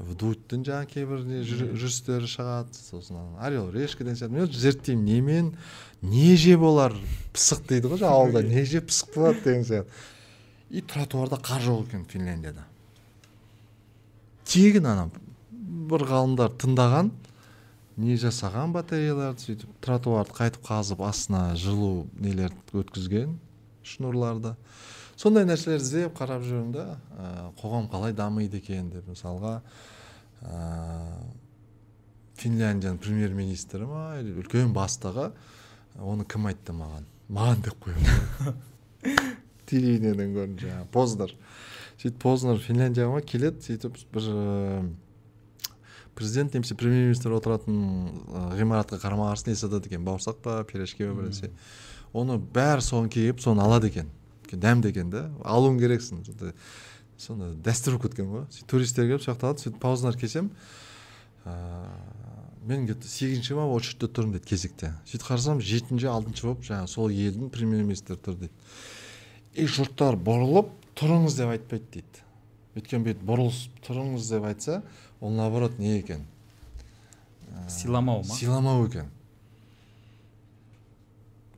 вдудьтің жаңағы кейбір жүрістері шығады сосын орел решка деген сияқты мен зерттеймін. Немен не жеп олар пысық дейді ғой жаңағы ауылда. Не жеп пысық болады деген сияқты. И тротуарда қар жоқ екен финляндияда. Тегін ана бір ғалымдар тыңдаған не жасаған батареяларды сөйтіп тротуарды қайтып қазып астына жылу нелерді өткізген шнурларды. Сондай нәрселерді іздеп қарап жүрмін да қоғам қалай дамиды екен деп мысалға финляндиянын премьер министрі ма үлкен бастығы оны кім айтты маған? Маған деп қоямын. Телевидениеден көрдім жаңағы. Познер. Сөйтіп познер финляндияға келеді сөйтіп бір президент немесе премьер министр отыратын ғимаратқа қарама қарсы не сатады екен бауырсақ па пирожки ба бір нәрсе оны бәрі соны келіп соны алады екен дәмді екен да алуың керексің. Соны дәстүр болып кеткен ғой. Сөйтіп туристер келіп сол жақта алады сөйтіп познер келсем мен где то сегізінші ма очередьте тұрмын дейді кезекте. Сөйтіп қарасам жетінші алтыншы болып жаңағы сол елдің премьер министрі тұр дейді. И жұрттар бұрылып тұрыңыз деп айтпайды дейді. Өйткені бүйтіп бұрылысып тұрыңыз деп айтса ол наоборот не екен? Сыйламау ма? Сыйламау екен.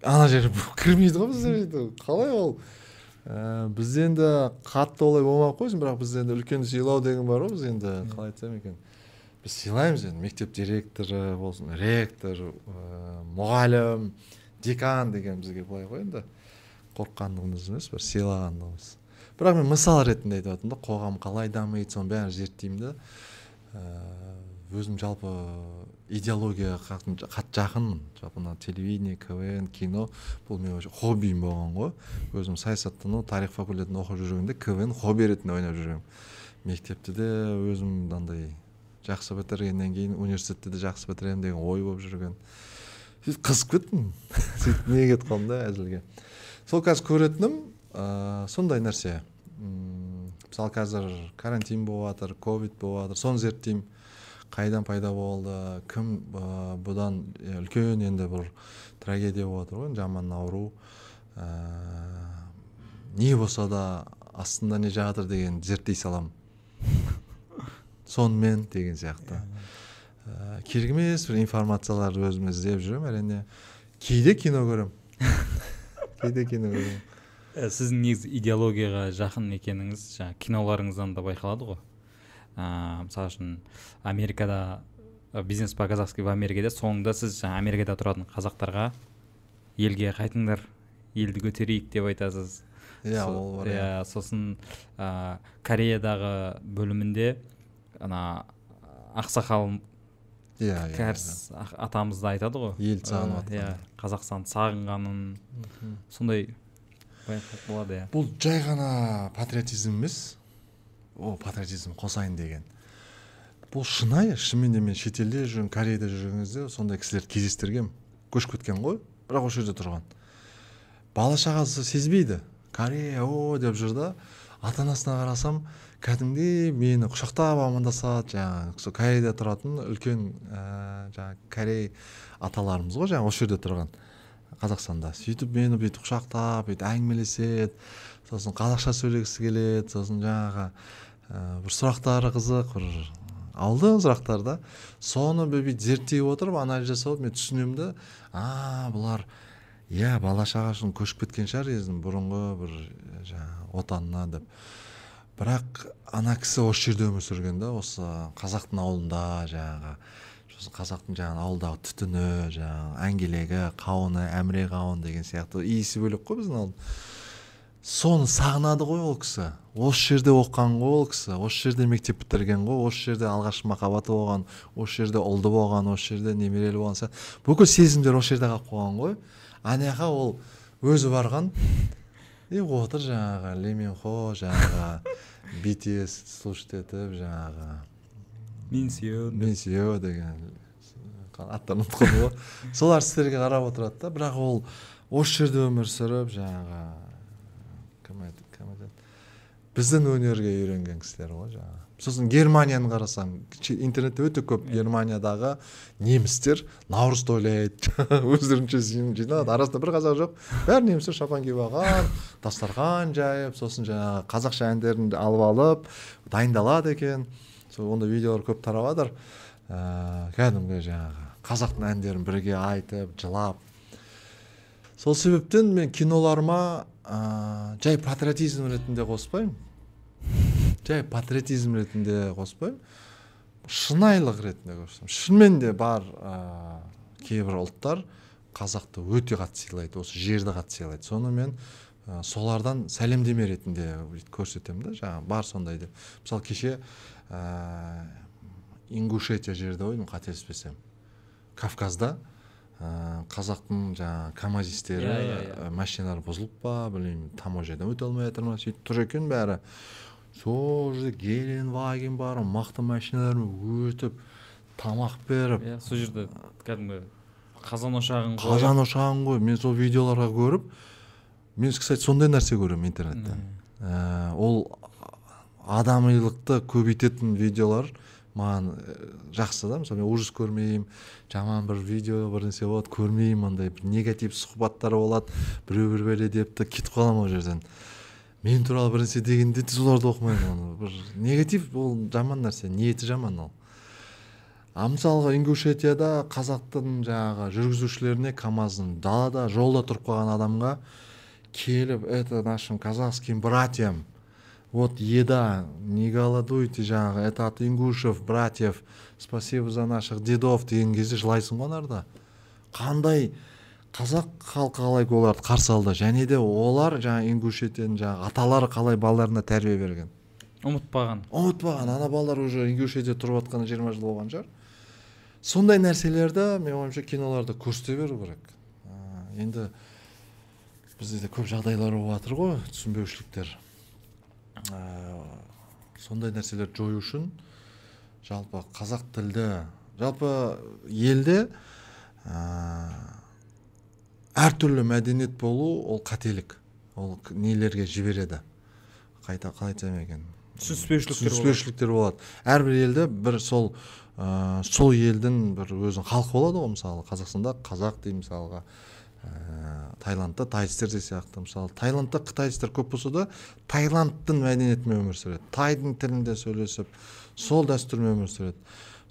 Ана жері кірмейді ғой бізде қалай ол? Ә, бізде енді қатты олай болмай ақ қойсын бірақ бізде енді үлкен сыйлау деген бар ғой біз енді қалай айтсам екен. Біз сыйлаймыз енді мектеп директоры болсын ректор ә, мұғалім декан деген бізге былай ғой енді. Қорыққандығымыз емес бір сыйлағандығымыз. Бірақ мен мысал ретінде айтып жатырмын да қоғам қалай дамиды соның бәрін зерттеймін да ә, өзім жалпы идеологияға қатты жақынмын. Жалпы мына телевидение квн кино бұл менің хоббиім болған ғой. Өзім саясаттану тарих факультетін оқып жүргенде квн хобби ретінде ойнап жүргенмін. Мектепте де өзім мынандай жақсы бітіргеннен кейін университетте де жақсы бітіремін деген ой болып жүрген. Сөйтіп қызып кеттім. Сөйтіп неге кетіп қалдым да әзілге. Сол қазір көретінім ә, сондай нәрсе. Мысалы қазір карантин болып жатыр ковид болып жатыр соны зерттеймін. Қайдан пайда болды кім ә, бұдан үлкен енді бір трагедия болып жатыр ғой жаман ауру. Ә, не болса да астында не жатыр деген зерттей саламын. Сонымен деген сияқты. Ә, керек емес бір информацияларды өзім іздеп жүремін әрине кейде кино көремін кейде кино көремін ә, сіздің негізі идеологияға жақын екеніңіз жаңағы киноларыңыздан да байқалады ғой. Ыыы мысалы үшін америкада бизнес по казахски в америкада соңында сіз жаңа америкада тұратын қазақтарға елге қайтыңдар елді көтерейік деп айтасыз. Иә ол бар иә. сосын ә, кореядағы бөлімінде ана ақсақал иә кәріс атамыз да айтады ғой. Ел сағынып иә қазақстанды сағынғанын. Сондай байқап болады иә. Бұл жай ғана патриотизм емес. О патриотизм қосайын деген. Бұл шынайы шынымен де мен шетелде жүрген кореяда жүрген кезде сондай кісілерді кездестіргенмін. Көшіп кеткен ғой бірақ осы жерде тұрған. Бала шағасы сезбейді. Корея о деп жүр да ата анасына қарасам кәдімгідей мені құшақтап амандасады жаңағы сол кореяда тұратын үлкен ә, жаңағы корей аталарымыз ғой жаңағы осы жерде тұрған қазақстанда. Сөйтіп мені бүйтіп құшақтап бүйтіп әңгімелеседі сосын қазақша сөйлегісі келеді сосын жаңағы ә, бір сұрақтары қызық бір алдың сұрақтар да. Соны бүйтіп зерттей отырып анализ жасап мен түсінемін да а бұлар иә бала шағасы көшіп кеткен шығар бұрынғы бір жаңағы отанына деп. Бірақ ана кісі осы жерде өмір сүрген да осы қазақтың ауылында жаңағы қазақтың жаңағы ауылдағы түтіні жаңағы әңгелегі қауыны әміре қауын деген сияқты иісі бөлек қой біздің ауыл соны сағынады ғой ол кісі. Осы жерде оқыған ғой ол кісі. Осы жерде мектеп бітірген ғой. Осы жерде алғашқы махаббаты болған осы жерде ұлды болған осы жерде немерелі болған бүкіл сезімдер осы жерде қалып қойған ғой. Ана ол өзі барған и отыр жаңағы леменхо жаңағы bts слушать етіп жаңағы мен сүйеу деген аттарын ұмытып қалдым ғой сол әртістерге қарап отырады да бірақ ол осы жерде өмір сүріп жаңағы кім айтады біздің өнерге үйренген кісілер ғой жаңағы сосын германияны қарасаң интернетте өте көп германиядағы немістер наурыз тойлайды өздерінше жиналады арасында бір қазақ жоқ. Бәрі немістер шапан киіп алған дастархан жайып сосын жаңағы қазақша әндерін алып алып дайындалады екен. Сол ондай видеолар көп тарап жатыр ә, кәдімгі жаңағы қазақтың әндерін бірге айтып жылап. Сол себептен мен киноларыма ә, жай патриотизм ретінде қоспаймын. Жай патриотизм ретінде қоспаймын шынайылық ретінде көрсетемін шынымен де бар ә, кейбір ұлттар қазақты өте қатты сыйлайды осы жерді қатты сыйлайды. Соны мен ә, солардан сәлемдеме ретінде көрсетемін да. Жаңағы бар сондай деп. Мысалы кеше ә, ингушетия жерде ғой деймін қателеспесем. Кавказда ә, қазақтың жаңағы камазистері Иә, иә, иә. ә, машиналары бұзылып па білмеймін таможнядан өте алмай жатыр ма сөйтіп тұр екен бәрі. Сол жерде геленваген бар мықты машиналармен өтіп тамақ беріп. Иә сол жерде кәдімгі қазан ошағын қазан ошағын қойып мен сол видеоларға көріп мен кстати сондай нәрсе көремін интернетте. Ә, ол адамилықты көбейтетін видеолар маған ә, жақсы да. Мысалы мен ужас көрмеймін жаман бір видео бір нәрсе болады көрмеймін андай бір негатив сұхбаттар болады біреу бір бәле депті кетіп қаламын ол жерден. Мен туралы бір нәрсе дегенде де соларды оқымаймын оны бір негатив ол жаман нәрсе ниеті жаман ол. А мысалға ингушетияда қазақтың жаңағы жүргізушілеріне камаздың далада жолда тұрып қалған адамға келіп это нашим казахским братьям вот еда не голодуйте жаңағы это от ингушев братьев спасибо за наших дедов деген кезде жылайсың ғой қандай қазақ халқы қалай оларды қарсы алды? Және де олар жаңағы ингушетияның жаңағы аталары қалай балаларына тәрбие берген? Ұмытпаған. Ұмытпаған. Ана балалар уже ингушетияда тұрып жатқанына жиырма жыл болған шығар. Сондай нәрселерді менің ойымша киноларда көрсете беру керек. Енді бізде де көп жағдайлар болып жатыр ғой түсінбеушіліктер. Ә, сондай нәрселерді жою үшін жалпы қазақ тілді жалпы елде ә, әртүрлі мәдениет болу ол қателік. Ол нелерге жібереді? Қайта қалай айтсам екен? Түсініспеушіліктер болады. түсініспеушіліктер болады. Әрбір елде бір сол ә, сол елдің бір өзінің халқы болады ғой мысалы. Қазақстанда қазақ деймін мысалға ә, таиландта тайстер де сияқты. Мысалы таиландта қытайстар көп болса да таиландтың мәдениетімен өмір сүреді. Тайдың тілінде сөйлесіп сол дәстүрмен өмір сүреді.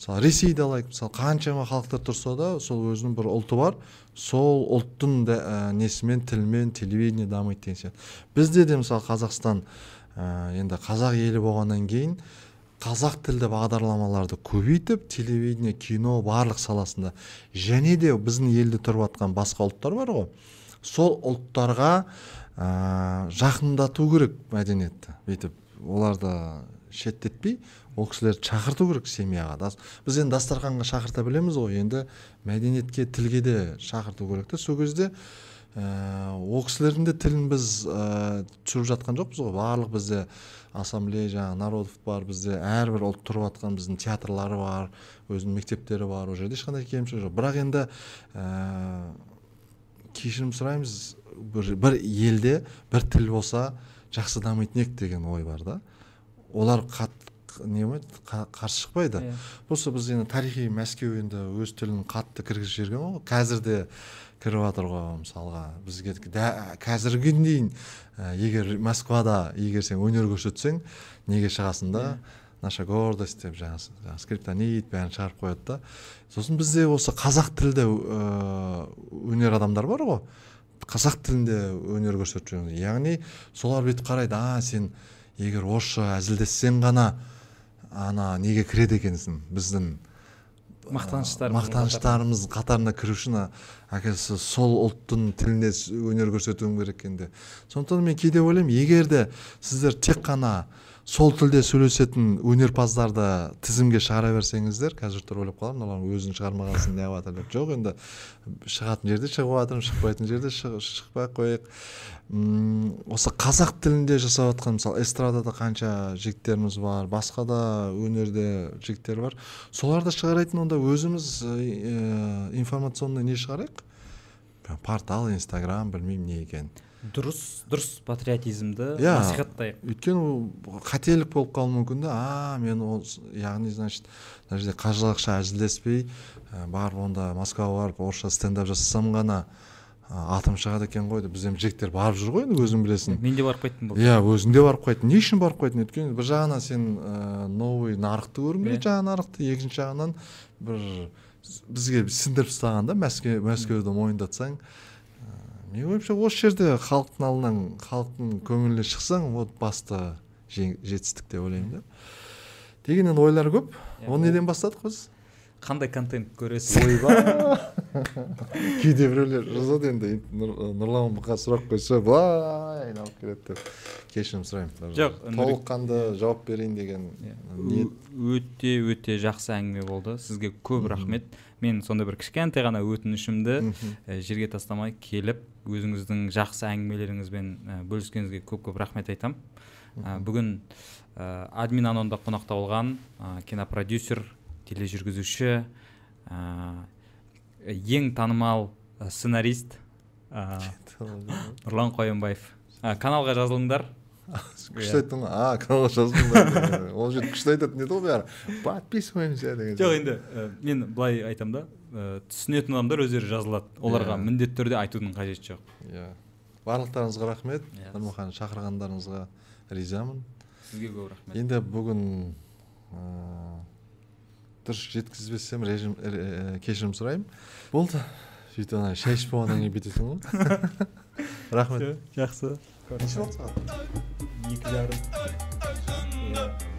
Мысалы ресейді алайық. Мысалы қаншама халықтар тұрса да сол өзінің бір ұлты бар. Сол ұлттың да, ә, несімен тілімен телевидение дамиды деген сияқты. Бізде де мысалы қазақстан ә, енді қазақ елі болғаннан кейін қазақ тілді бағдарламаларды көбейтіп телевидение кино барлық саласында және де біздің елде тұрып жатқан басқа ұлттар бар ғой. Сол ұлттарға ә, жақындату керек мәдениетті. Бүйтіп оларды шеттетпей ол кісілерді шақырту керек семьяға Дас- біз енді дастарханға шақырта білеміз ғой. Енді мәдениетке тілге де шақырту керек та сол кезде ә, ол кісілердің де тілін біз ә, түсіріп жатқан жоқпыз ғой. Барлық бізде ассамблея жаңағы народов бар бізде әрбір ұлт тұрып жатқан біздің театрлары бар өзінің мектептері бар ол жерде ешқандай кемшілік жоқ. Бірақ енді ә, кешірім сұраймыз. Бір, бір елде бір тіл болса жақсы дамитын еді деген ой бар да. Олар қат не болмайды қа- қарсы шықпайды. Иә. просто біз енді тарихи мәскеу енді өз тілін қатты кіргізіп жіберген ғой қазір де кіріп жатыр ғой мысалға. Бізге дә- қазірге дейін ә, егер москвада егер сен өнер көрсетсең неге шығасың да? Наша гордость деп жаңағы жаңағы скриптонит бәрін шығарып қояды да. Сосын бізде осы қазақ тілді ә, өнер адамдар бар ғой. Қазақ тілінде өнер көрсетіп жүрген. Яғни солар бүйтіп қарайды а сен егер орысша әзілдессең ғана ана неге кіреді екенсің? Біздің мақтаныштарымыздың мақтаныштарымыз қатарына. кіру үшін оказывается сол ұлттың тілінде өнер көрсетуің керек екен де сондықтан мен кейде ойлаймын егер де сіздер тек қана сол тілде сөйлесетін өнерпаздарды тізімге шығара берсеңіздер қазір тұрып ойлап қаламын мыналар өзін шығармаған соң неғып жатыр деп. Жоқ енді шығатын жерде шығып жатырмын шықпайтын жерде шық- шықпай ақ қояйық. Осы қазақ тілінде жасап жатқан мысалы эстрадада қанша жігіттеріміз бар басқа да өнерде жігіттер бар. Соларды шығарайтын онда өзіміз ә, информационный не шығарайық? Портал инстаграм білмеймін не екен. Дұрыс дұрыс патриотизмді Иә. насихаттайық өйткені ол қателік болып қалуы мүмкін да а мен ол яғни значит мына жерде қазақша әзілдеспей ә, барып онда москваға барып орысша стендап жасасам ғана ә, атым шығады екен ғой деп бізден жігіттер барып жүр ғой енді өзің білесің. Мен де барып қайттым иә өзің де барып қайттың. Не үшін барып қайттың? Өйткені бір жағынан сен ә, новый нарықты көргің келеді жаңа нарықты екінші жағынан бір бізге сіңдіріп тастаған да мәскеу мәскеуді мойындатсаң менің ойымша осы жерде халықтың алдынан халықтың көңіліне шықсаң вот басты жетістік деп ойлаймын да. Деген енді ойлар көп. Оны неден бастадық біз қандай контент көресіз? Ойбай кээде бирөөлөр жазат энди нурлан буга сурак койсо былай айналып келет деп. Кечирим сурайм Жок, толук кандуу жооп берейин деген ниет. Өтө өтө жакшы әңгіме болды. Сізге көп рахмет. Мен сондай бір кішкентай ғана өтінішімді жерге тастамай келіп өзіңіздің жақсы әңгімелеріңізбен бөліскеніңізге көп көп рахмет айтам. Ә, бүгін админ анонда қонақта болған кинопродюсер тележүргізуші ең танымал сценарист нұрлан қоянбаев. Каналға жазылыңдар. күшті айттың ғой. А каналға жаздыңдар ол жерде күшті айтатын еді ғой бәрі. Подписываемся деген жоқ енді мен былай айтамын да түсінетін адамдар өздері жазылады. Оларға Иә. міндетті түрде айтудың қажеті жоқ. Иә. Барлықтарыңызға рахмет. Иә. нұрмұхан шақырғандарыңызға ризамын. Сізге көп рахмет. Енді бүгін дұрыс жеткізбесем режим кешірім сұраймын. Болды. Сөйтіп ана шай ішіп болғаннан кейін бүйтесің ғой. Рахмет. Жақсы. Короче, Ничего. Никляром. Yeah.